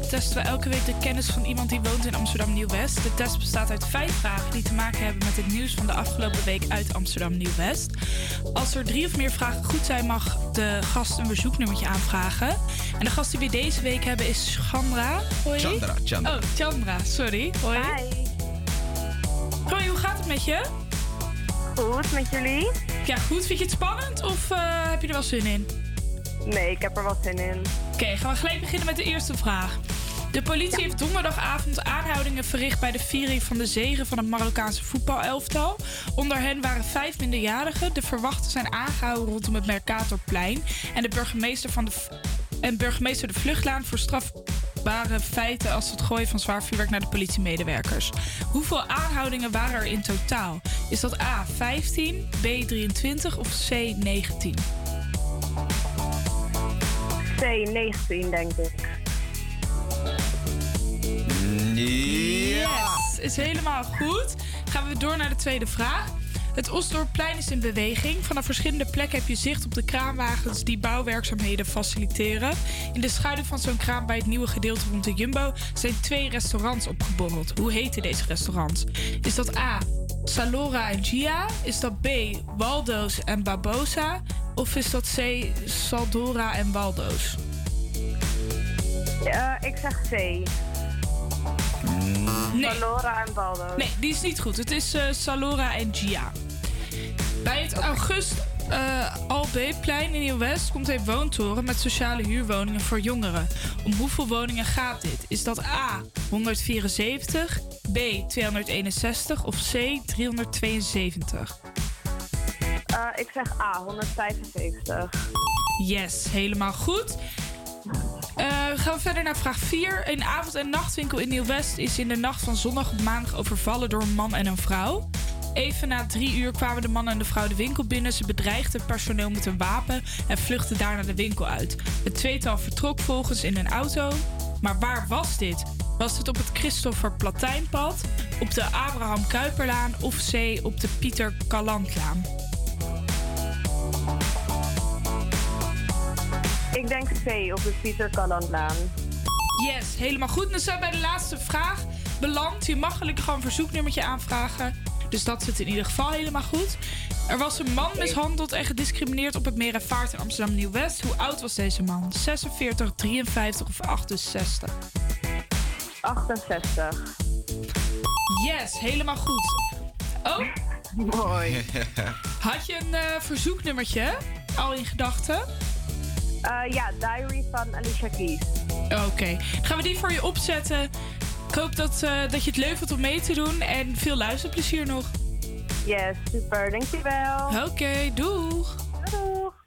testen we elke week de kennis van iemand die woont in Amsterdam Nieuw-West. De test bestaat uit vijf vragen die te maken hebben met het nieuws van de afgelopen week uit Amsterdam Nieuw-West. Als er drie of meer vragen goed zijn, mag de gast een verzoeknummertje aanvragen. En de gast die we deze week hebben is Chandra. Hoi. Chandra, Chandra. Oh, Chandra, sorry. Hoi. Hoi, hoe gaat het met je? Goed, met jullie? Ja, goed. Vind je het spannend of eh, heb je er wel zin in? Nee, ik heb er wel zin in. Oké, gaan we gelijk beginnen met de eerste vraag. De politie heeft donderdagavond aanhoudingen verricht bij de viering van de zegen van het Marokkaanse voetbalelftal. Onder hen waren vijf minderjarigen. De verwachten zijn aangehouden rondom het Mercatorplein. En de burgemeester, van de, en burgemeester de Vluchtlaan voor strafbare feiten als het gooien van zwaar vuurwerk naar de politiemedewerkers. Hoeveel aanhoudingen waren er in totaal? Is dat A 15, B 23 of C 19? C19, denk ik. Is helemaal goed. Gaan we door naar de tweede vraag. Het Osdorpplein is in beweging. Vanaf verschillende plekken heb je zicht op de kraanwagens die bouwwerkzaamheden faciliteren. In de schaduw van zo'n kraan bij het nieuwe gedeelte rond de Jumbo zijn twee restaurants opgeborreld. Hoe heten deze restaurants? Is dat A. Salora en Gia? Is dat B. Waldo's en Barbosa? Of is dat C. Saldora en Waldo's? Eh, ik zeg C. Nee. Laura en Baldo. Nee, die is niet goed. Het is eh, Salora en Gia. Bij het August eh Albeeplein in Nieuw-West komt een woontoren met sociale huurwoningen voor jongeren. Om hoeveel woningen gaat dit? Is dat A 174, B 261 of C 372? Eh, ik zeg A, 175. Yes, helemaal goed. Eh, gaan we verder naar vraag 4. Een avond- en nachtwinkel in Nieuw-West is in de nacht van zondag op maandag overvallen door een man en een vrouw. Even na drie uur kwamen de man en de vrouw de winkel binnen. Ze bedreigden het personeel met een wapen en vluchtten daarna de winkel uit. Het tweetal vertrok volgens in een auto. Maar waar was dit? Was het op het Christopher Platijnpad, op de Abraham Kuiperlaan of C op de Pieter Kalantlaan? Ik denk C op de Pieter Kallandlaan. Yes, helemaal goed. Dan zijn we bij de laatste vraag beland. Je mag gelukkig gewoon een verzoeknummertje aanvragen. Dus dat zit in ieder geval helemaal goed. Er was een man mishandeld en gediscrimineerd op het Meer en Vaart in Amsterdam Nieuw-West. Hoe oud was deze man? 46, 53 of 68? 68. Yes, helemaal goed. Oh, Mooi. had je een eh, verzoeknummertje al in gedachten? Eh, ja, Diary van Alicia Keys. Oké, gaan we die voor je opzetten. Ik hoop dat, eh, dat je het leuk vindt om mee te doen en veel luisterplezier nog. Yes, super. Dankjewel. Oké, doeg. Doeg.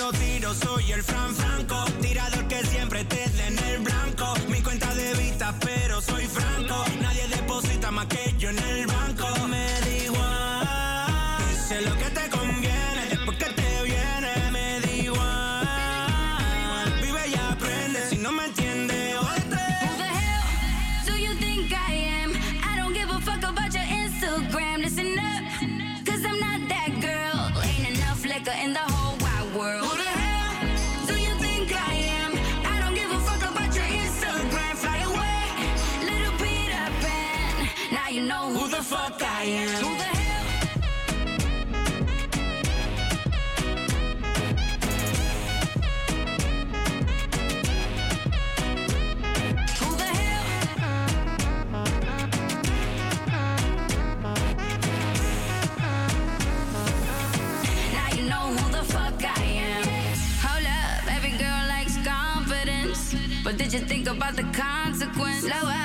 tirando tiros, soy el Fran Franco. Tirador que siempre te den el blanco. Mi cuenta de vista, pero soy franco. think about the consequence.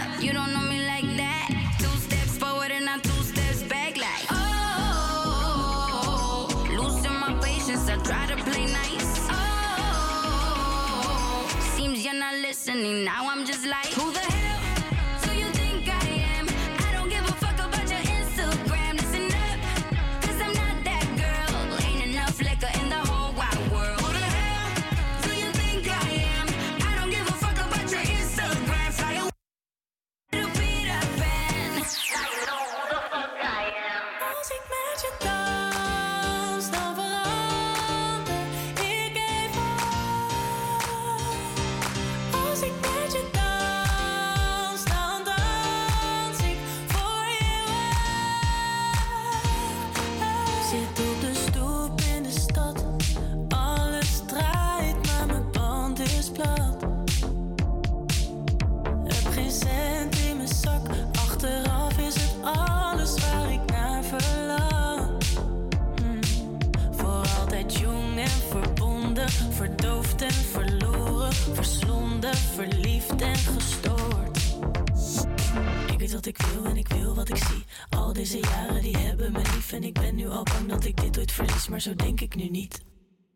maar zo denk ik nu niet.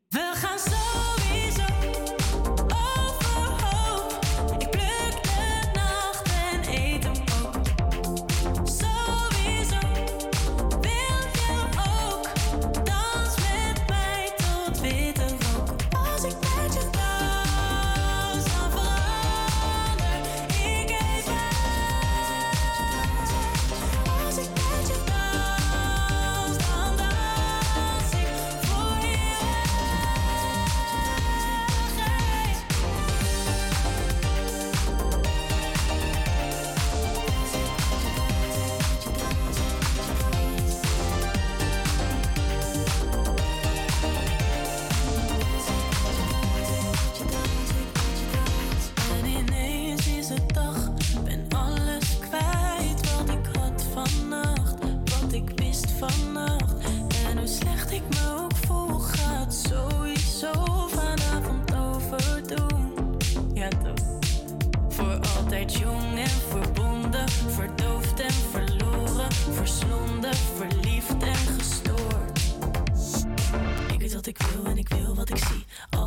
We gaan zo.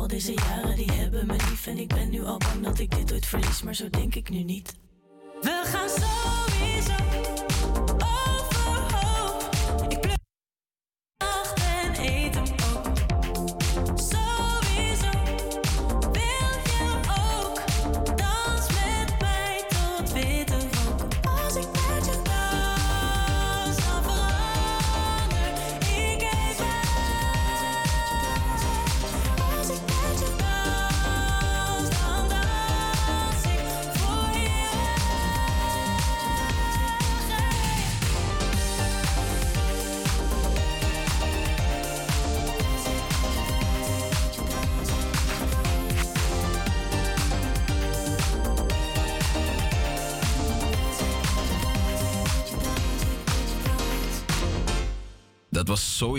Al deze jaren die hebben me lief. En ik ben nu al bang dat ik dit ooit verlies. Maar zo denk ik nu niet. We gaan sowieso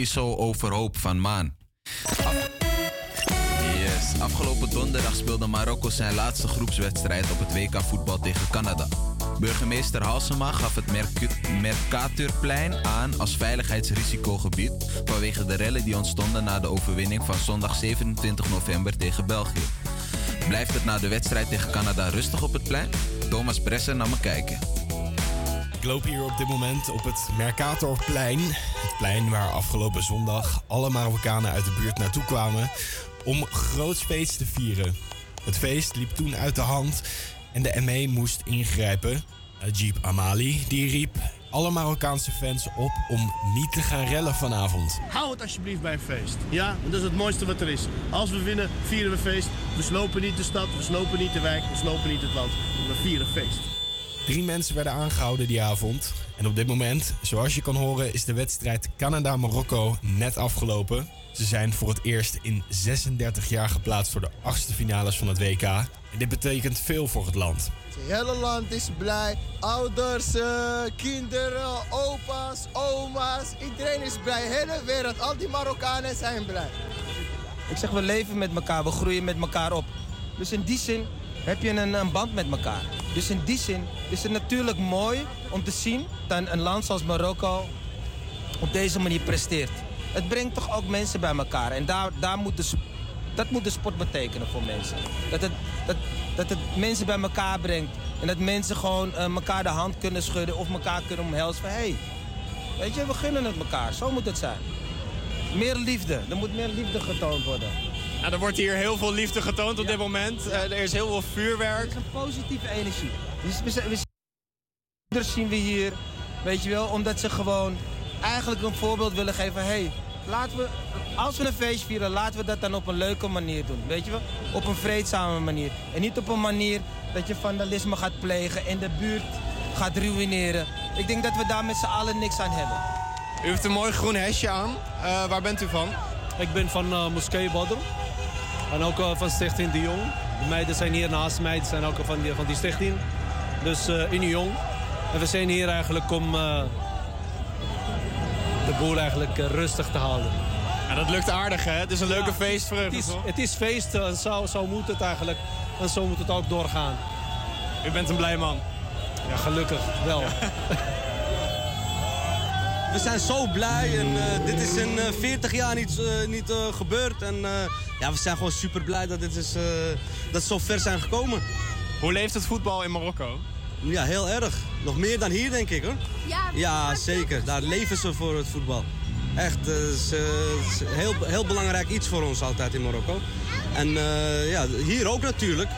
sowieso overhoop van Maan. Yes. Afgelopen donderdag speelde Marokko zijn laatste groepswedstrijd op het WK voetbal tegen Canada. Burgemeester Halsema gaf het Mercatorplein aan als veiligheidsrisicogebied vanwege de rellen die ontstonden na de overwinning van zondag 27 november tegen België. Blijft het na de wedstrijd tegen Canada rustig op het plein? Thomas Bresser nam me kijken. Ik loop hier op dit moment op het Mercatorplein. Het plein waar afgelopen zondag alle Marokkanen uit de buurt naartoe kwamen om groots feest te vieren. Het feest liep toen uit de hand en de ME moest ingrijpen. Ajib Amali die riep alle Marokkaanse fans op om niet te gaan rellen vanavond. Hou het alsjeblieft bij een feest. Ja, dat is het mooiste wat er is. Als we winnen, vieren we feest. We slopen niet de stad, we slopen niet de wijk, we slopen niet het land. We vieren feest. Drie mensen werden aangehouden die avond. En op dit moment, zoals je kan horen, is de wedstrijd Canada-Marokko net afgelopen. Ze zijn voor het eerst in 36 jaar geplaatst voor de achtste finales van het WK. En dit betekent veel voor het land. Het hele land is blij. Ouders, eh, kinderen, opa's, oma's. Iedereen is blij. De hele wereld. Al die Marokkanen zijn blij. Ik zeg, we leven met elkaar, we groeien met elkaar op. Dus in die zin heb je een, een band met elkaar. Dus in die zin is het natuurlijk mooi om te zien dat een land zoals Marokko op deze manier presteert. Het brengt toch ook mensen bij elkaar. En daar, daar moet de, dat moet de sport betekenen voor mensen. Dat het, dat, dat het mensen bij elkaar brengt. En dat mensen gewoon eh, elkaar de hand kunnen schudden of elkaar kunnen omhelzen. Van, hey, weet je, we gunnen het elkaar. Zo moet het zijn. Meer liefde. Er moet meer liefde getoond worden. Ja, er wordt hier heel veel liefde getoond op dit moment. Eh, er is heel veel vuurwerk. een positieve energie. Dus we, zijn- we zien- moeders zien we hier, weet je wel, omdat ze gewoon eigenlijk een voorbeeld willen geven. hey, laten we, als we een feest vieren, laten we dat dan op een leuke manier doen. Weet je wel? Op een vreedzame manier. En niet op een manier dat je vandalisme gaat plegen en de buurt gaat ruïneren. Ik denk dat we daar met z'n allen niks aan hebben. U heeft een mooi groen hesje aan. Eh, waar bent u van? Ik ben van uh, Moskee Badr. En ook eh, van Stichting De Jong. De meiden zijn hier naast mij, die zijn ook van die, van die stichting. Dus eh in de Jong. En we zijn hier eigenlijk om de boel eigenlijk rustig te houden. Ja, dat lukt aardig, hè? Het is een leuke feestvreugde, Het is, toch? het is feest en zo, zo moet het eigenlijk. En zo moet het ook doorgaan. U bent een blij man. Ja, gelukkig wel. We zijn zo blij en eh, dit is in eh, 40 jaar niet, eh, niet eh, gebeurd. En eh, ja, we zijn gewoon super blij dat, dit is, eh, dat ze zo ver zijn gekomen. Hoe leeft het voetbal in Marokko? Ja, heel erg. Nog meer dan hier, denk ik hoor. Ja, Ja, zeker. Daar leven ze voor het voetbal. Echt, het is, eh, het is heel, heel belangrijk iets voor ons altijd in Marokko. En eh, ja, hier ook natuurlijk.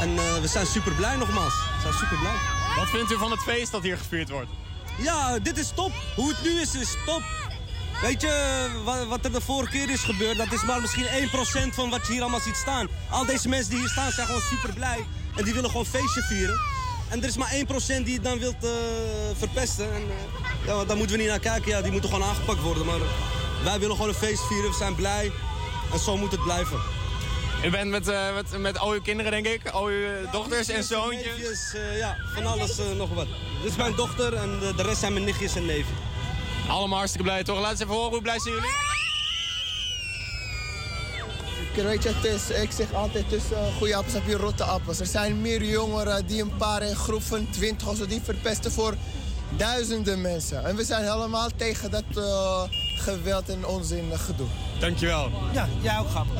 En eh, we zijn super blij nogmaals. We zijn super blij. Wat vindt u van het feest dat hier gevierd wordt? Ja, dit is top. Hoe het nu is, is top. Weet je, wat, er de vorige keer is gebeurd, dat is maar misschien 1% van wat je hier allemaal ziet staan. Al deze mensen die hier staan zijn gewoon super blij. En die willen gewoon feestje vieren. En er is maar 1% die het dan wilt eh, verpesten. En eh, ja, daar moeten we niet naar kijken. Ja, die moeten gewoon aangepakt worden. Maar wij willen gewoon een feest vieren. We zijn blij. En zo moet het blijven. U bent met, eh, met, met al uw kinderen, denk ik? Al uw eh, dochters en zoontjes? Neefjes, eh, ja, van alles nog wat. Dit is mijn dochter en de, de rest zijn mijn nichtjes en neven. Allemaal hartstikke blij, toch? Laat eens even horen, hoe blij zijn jullie? Weet je, het is, ik zeg altijd, tussen uh, goede appels heb je rotte appels. Er zijn meer jongeren die een paar in groep van 20 of zo, die verpesten voor duizenden mensen. En we zijn helemaal tegen dat eh, geweld en onzin gedoe. Dankjewel. Ja, jij ook grappig.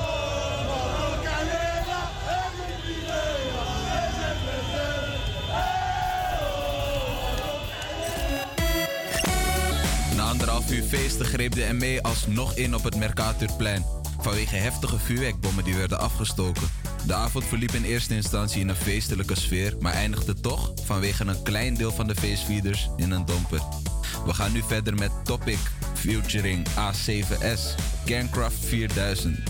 Anderhalf uur feesten greep de ME alsnog in op het Mercatorplein. Vanwege heftige vuurwerkbommen die werden afgestoken. De avond verliep in eerste instantie in een feestelijke sfeer, maar eindigde toch vanwege een klein deel van de feestvierders in een domper. We gaan nu verder met Topic featuring A7S, Kernkraft 4000.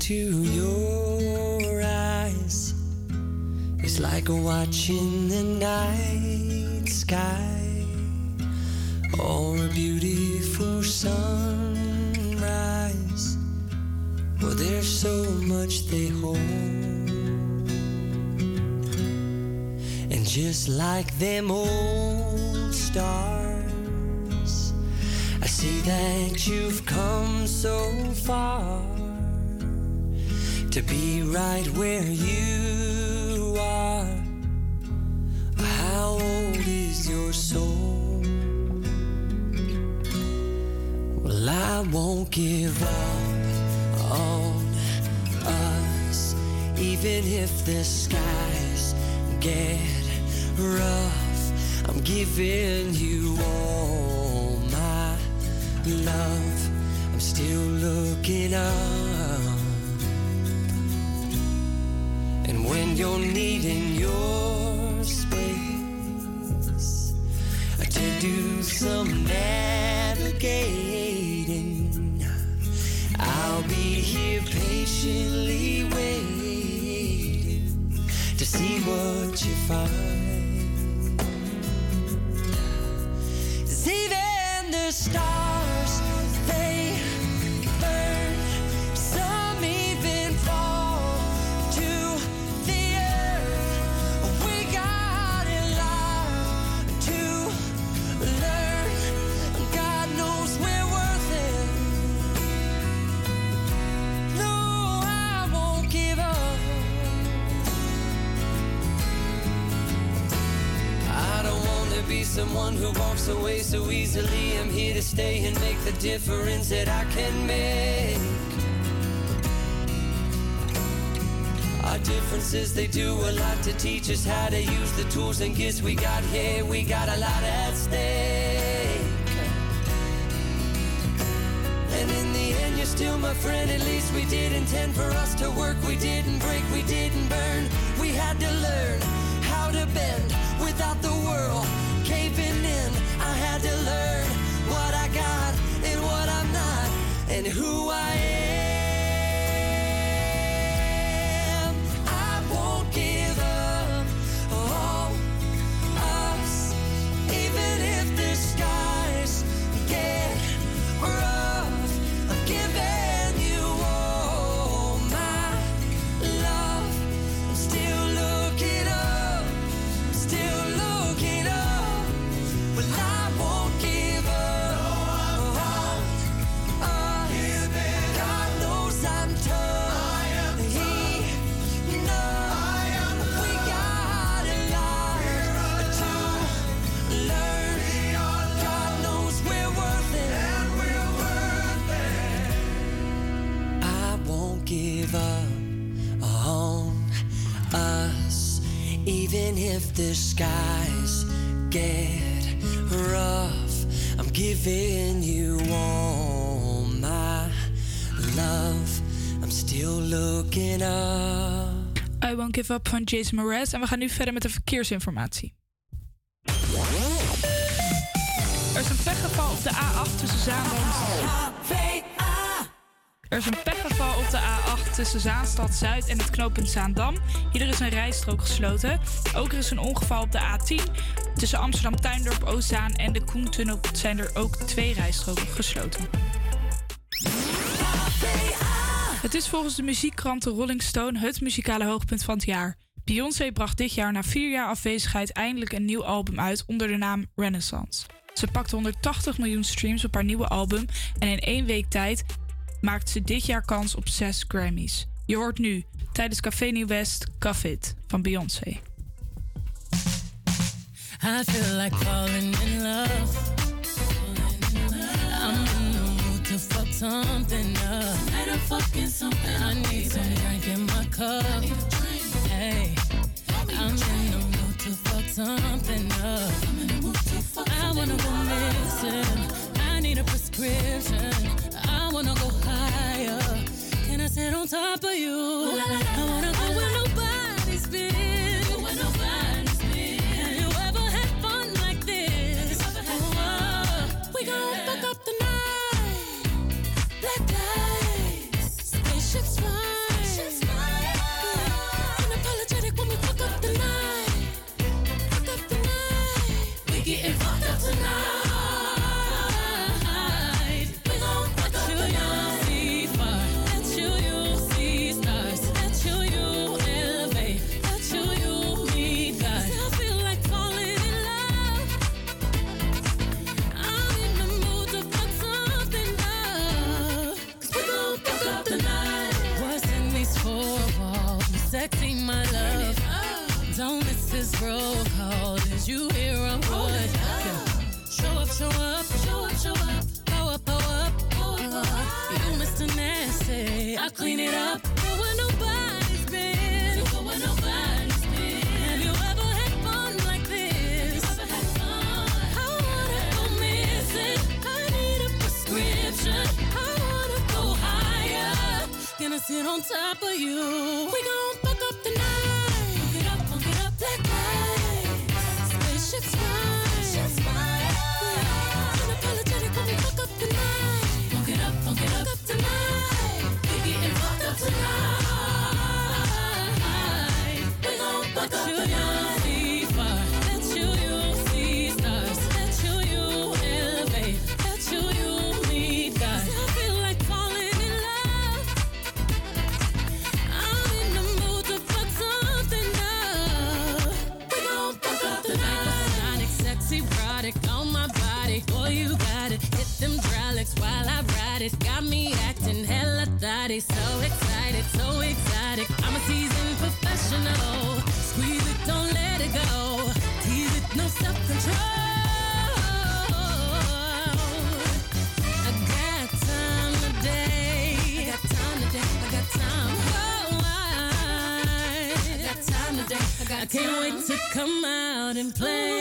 Into your eyes, it's like watching the night sky or a beautiful sunrise. Well, there's so much they hold. And just like them old stars, I see that you've come so far to be right where you are. How old is your soul? Well, I won't give up on us, even if the skies get rough. I'm giving you all my love. I'm still looking up. you're needing your space to do some navigating. I'll be here patiently waiting to see what you find. See, then the stars. Difference that I can make. Our differences, they do a lot to teach us how to use the tools and gifts we got here. We got a lot at stake. And in the end, you're still my friend. At least we did intend for us to work. We didn't break, we didn't burn. We had to learn who Van Jason Mraz. En we gaan nu verder met de verkeersinformatie. Er is een pechgeval op de A8 tussen Zaandam... Er is een pechgeval op de A8 tussen Zaanstad Zuid en het knooppunt Zaandam. Hier is een rijstrook gesloten. Ook er is een ongeval op de A10. Tussen Amsterdam Tuindorp Oostzaan en de Koentunnel zijn er ook twee rijstroken gesloten. Het is volgens de muziekkrant de Rolling Stone het muzikale hoogtepunt van het jaar. Beyoncé bracht dit jaar na vier jaar afwezigheid eindelijk een nieuw album uit onder de naam Renaissance. Ze pakte 180 miljoen streams op haar nieuwe album en in één week tijd maakt ze dit jaar kans op zes Grammys. Je hoort nu tijdens Café Nieuw West It van Beyoncé. I feel like in love. Something up. I need some drink in my cup. Hey, I'm in the mood to fuck something up. I wanna go missing. I need a prescription. I wanna go higher. Can I sit on top of you? I wanna go you here on what? Show up, show up, show up, show up. Go up, go up. You Mr. Nasty, I clean it up. Go where nobody's been. Go where nobody's been. Have you ever had fun like this? I wanna go missing. I need a prescription. I wanna go higher. Gonna sit on top of you. We gon' body so excited, so exotic. I'm a seasoned professional. Squeeze it, don't let it go. Tease it, no self control. I can't wait to come out and play.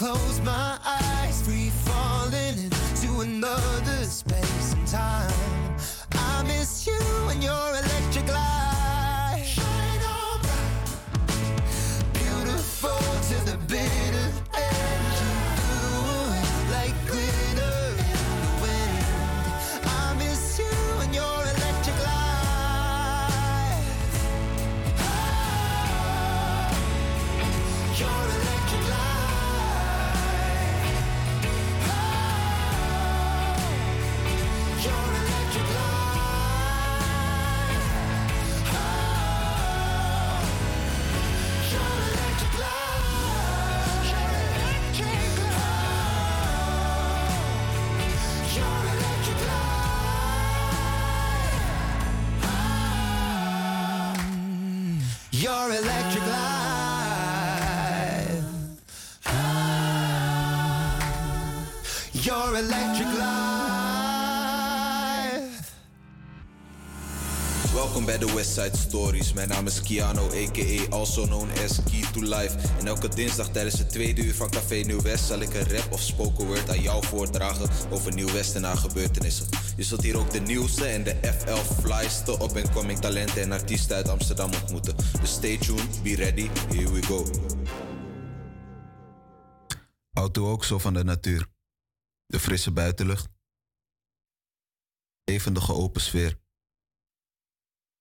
close my eyes, free falling into another space. Westside Stories. Mijn naam is Kiano, a.k.a. also known as Key to Life. En elke dinsdag tijdens het tweede uur van Café Nieuw West zal ik een rap of spoken word aan jou voordragen over Nieuw West en haar gebeurtenissen. Je zult hier ook de nieuwste en de FL flyste op-and-coming talenten en artiesten uit Amsterdam ontmoeten. Dus stay tuned, be ready, here we go. Auto ook zo van de natuur. De frisse buitenlucht. Levendige open sfeer.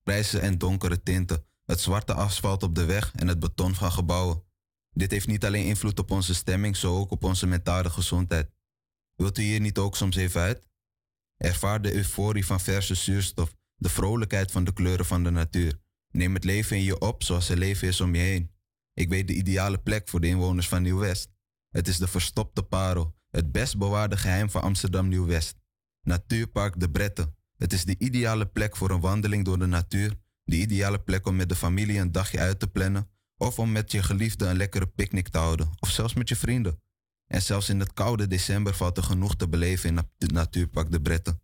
Grijze en donkere tinten. Het zwarte asfalt op de weg en het beton van gebouwen. Dit heeft niet alleen invloed op onze stemming, zo ook op onze mentale gezondheid. Wilt u hier niet ook soms even uit? Ervaar de euforie van verse zuurstof, de vrolijkheid van de kleuren van de natuur. Neem het leven in je op zoals er leven is om je heen. Ik weet de ideale plek voor de inwoners van Nieuw-West. Het is de verstopte parel, het best bewaarde geheim van Amsterdam Nieuw-West. Natuurpark De Bretten. Het is de ideale plek voor een wandeling door de natuur, de ideale plek om met de familie een dagje uit te plannen, of om met je geliefde een lekkere picknick te houden, of zelfs met je vrienden. En zelfs in het koude december valt er genoeg te beleven in het Natuurpark De Bretten.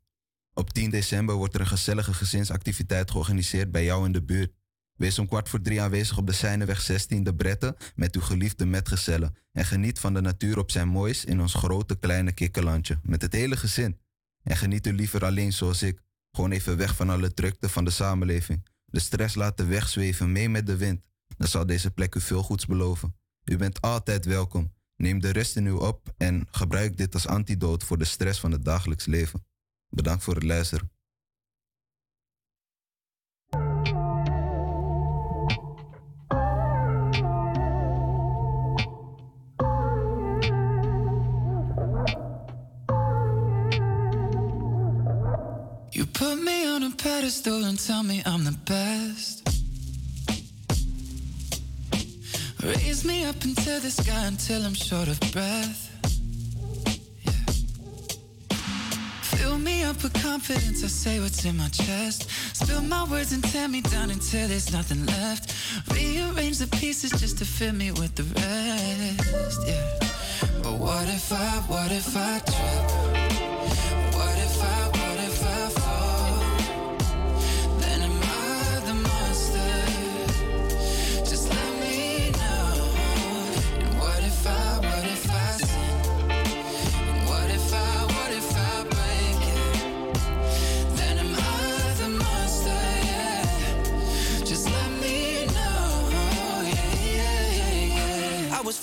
Op 10 december wordt er een gezellige gezinsactiviteit georganiseerd bij jou in de buurt. Wees om kwart voor drie aanwezig op de Seineweg 16 De Bretten met uw geliefde metgezellen en geniet van de natuur op zijn moois in ons grote kleine kikkerlandje met het hele gezin. En geniet u liever alleen zoals ik, gewoon even weg van alle drukte van de samenleving. De stress laten wegzweven mee met de wind. Dan zal deze plek u veel goeds beloven. U bent altijd welkom. Neem de rust in u op en gebruik dit als antidoot voor de stress van het dagelijks leven. Bedankt voor het luisteren. Put me on a pedestal and tell me I'm the best. Raise me up into the sky until I'm short of breath. Yeah. Fill me up with confidence, I say what's in my chest. Spill my words and tear me down until there's nothing left. Rearrange the pieces just to fill me with the rest. Yeah. But what if I, what if I trip?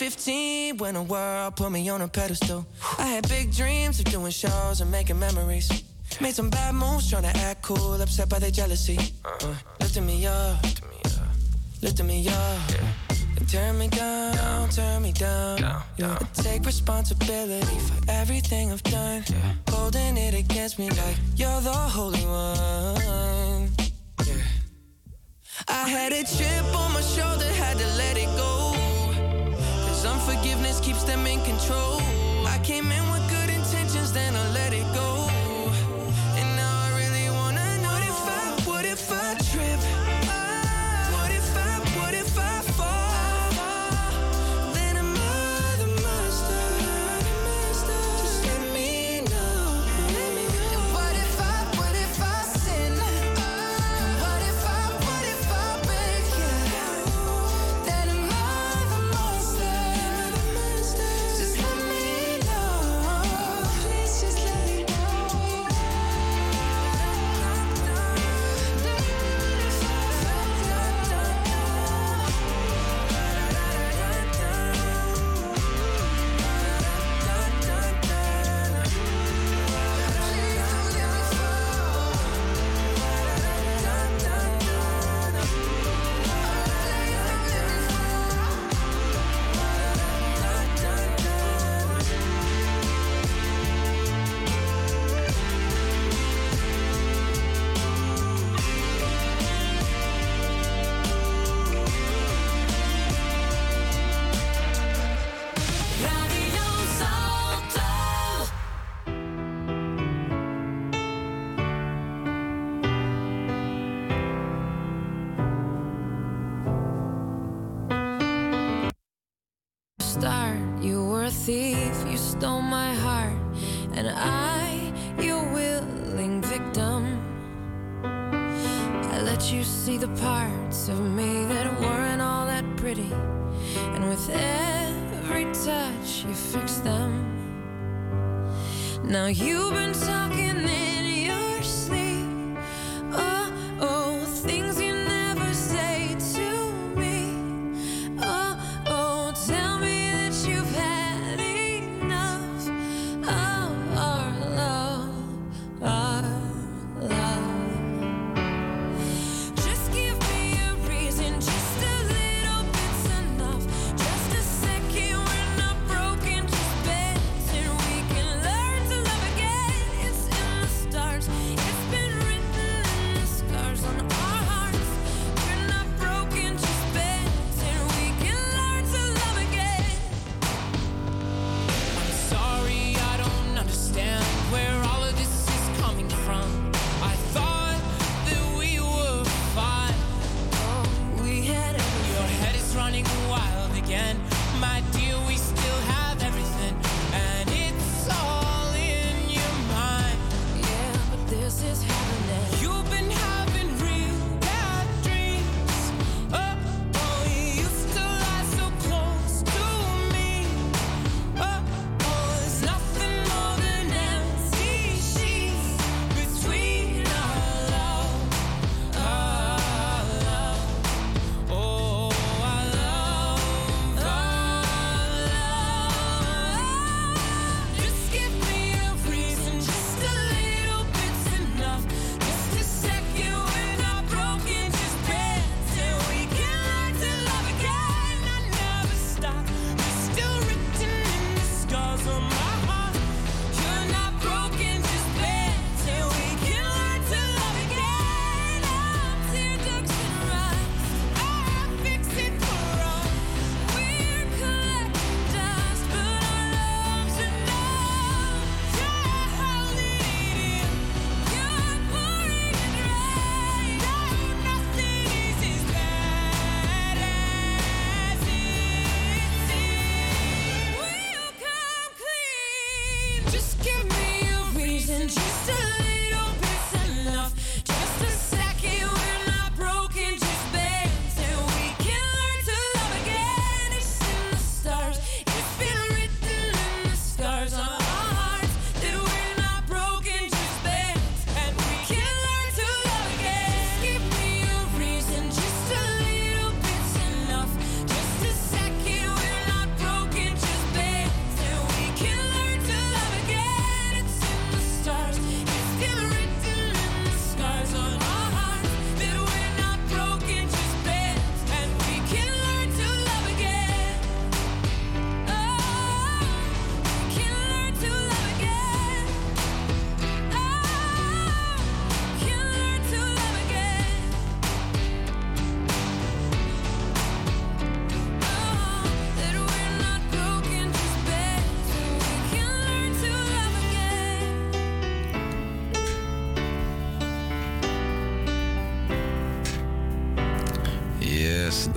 15 when the world put me on a pedestal. I had big dreams of doing shows and making memories. Made some bad moves trying to act cool, upset by their jealousy. Uh, lifting me up, lifting me up. And turn me down, turn me down. Yeah. I take responsibility for everything I've done. Holding it against me like you're the holy one. Yeah. I had a chip on my shoulder, had to let it go. Cause unforgiveness keeps them in control.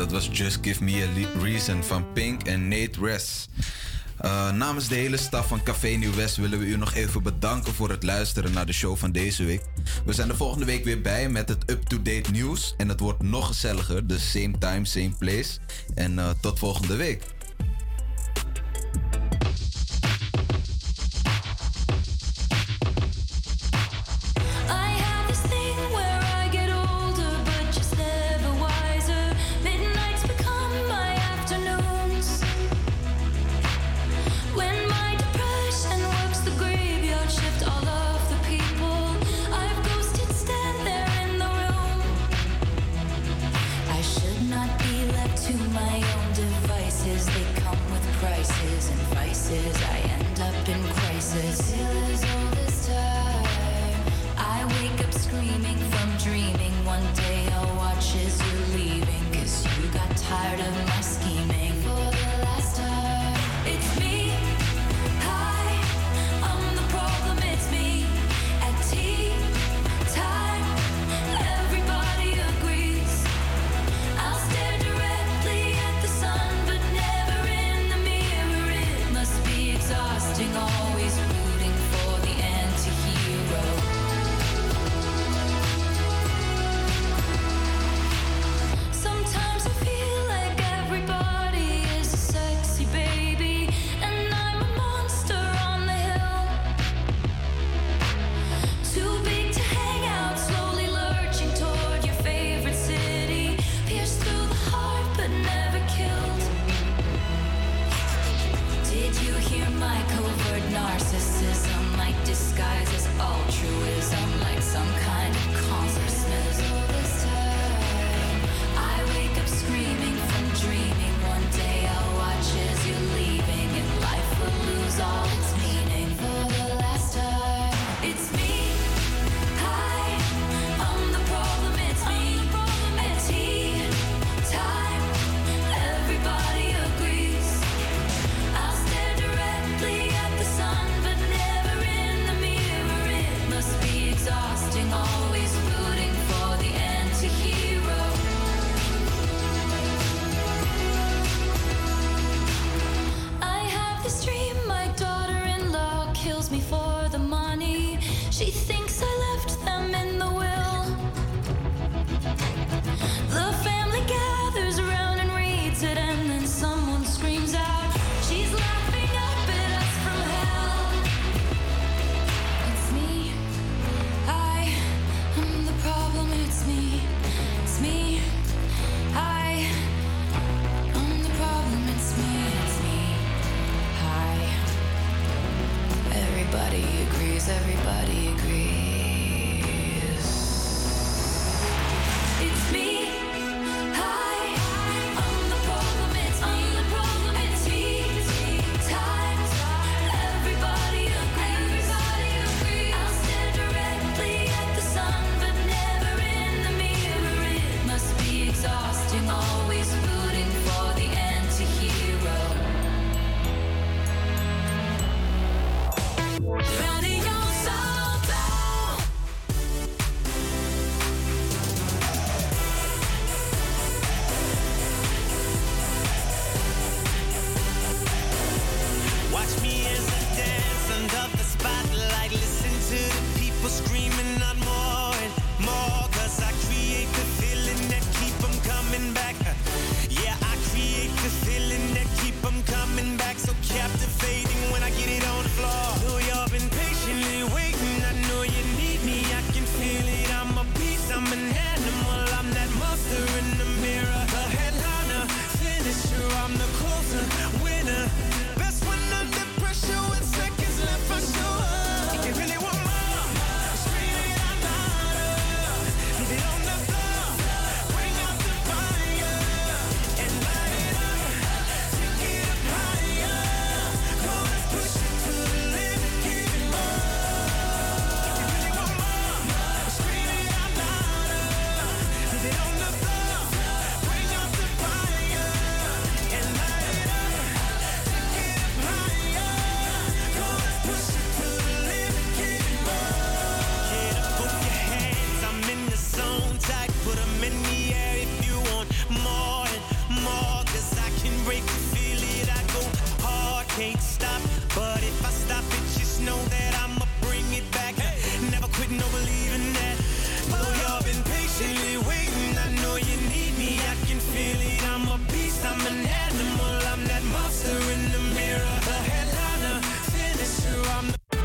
Dat was Just Give Me a Reason van Pink en Nate Ress. Eh, namens de hele staf van Café Nieuw West willen we u nog even bedanken voor het luisteren naar de show van deze week. We zijn de volgende week weer bij met het up-to-date nieuws. En het wordt nog gezelliger, dus same time, same place. En eh, tot volgende week.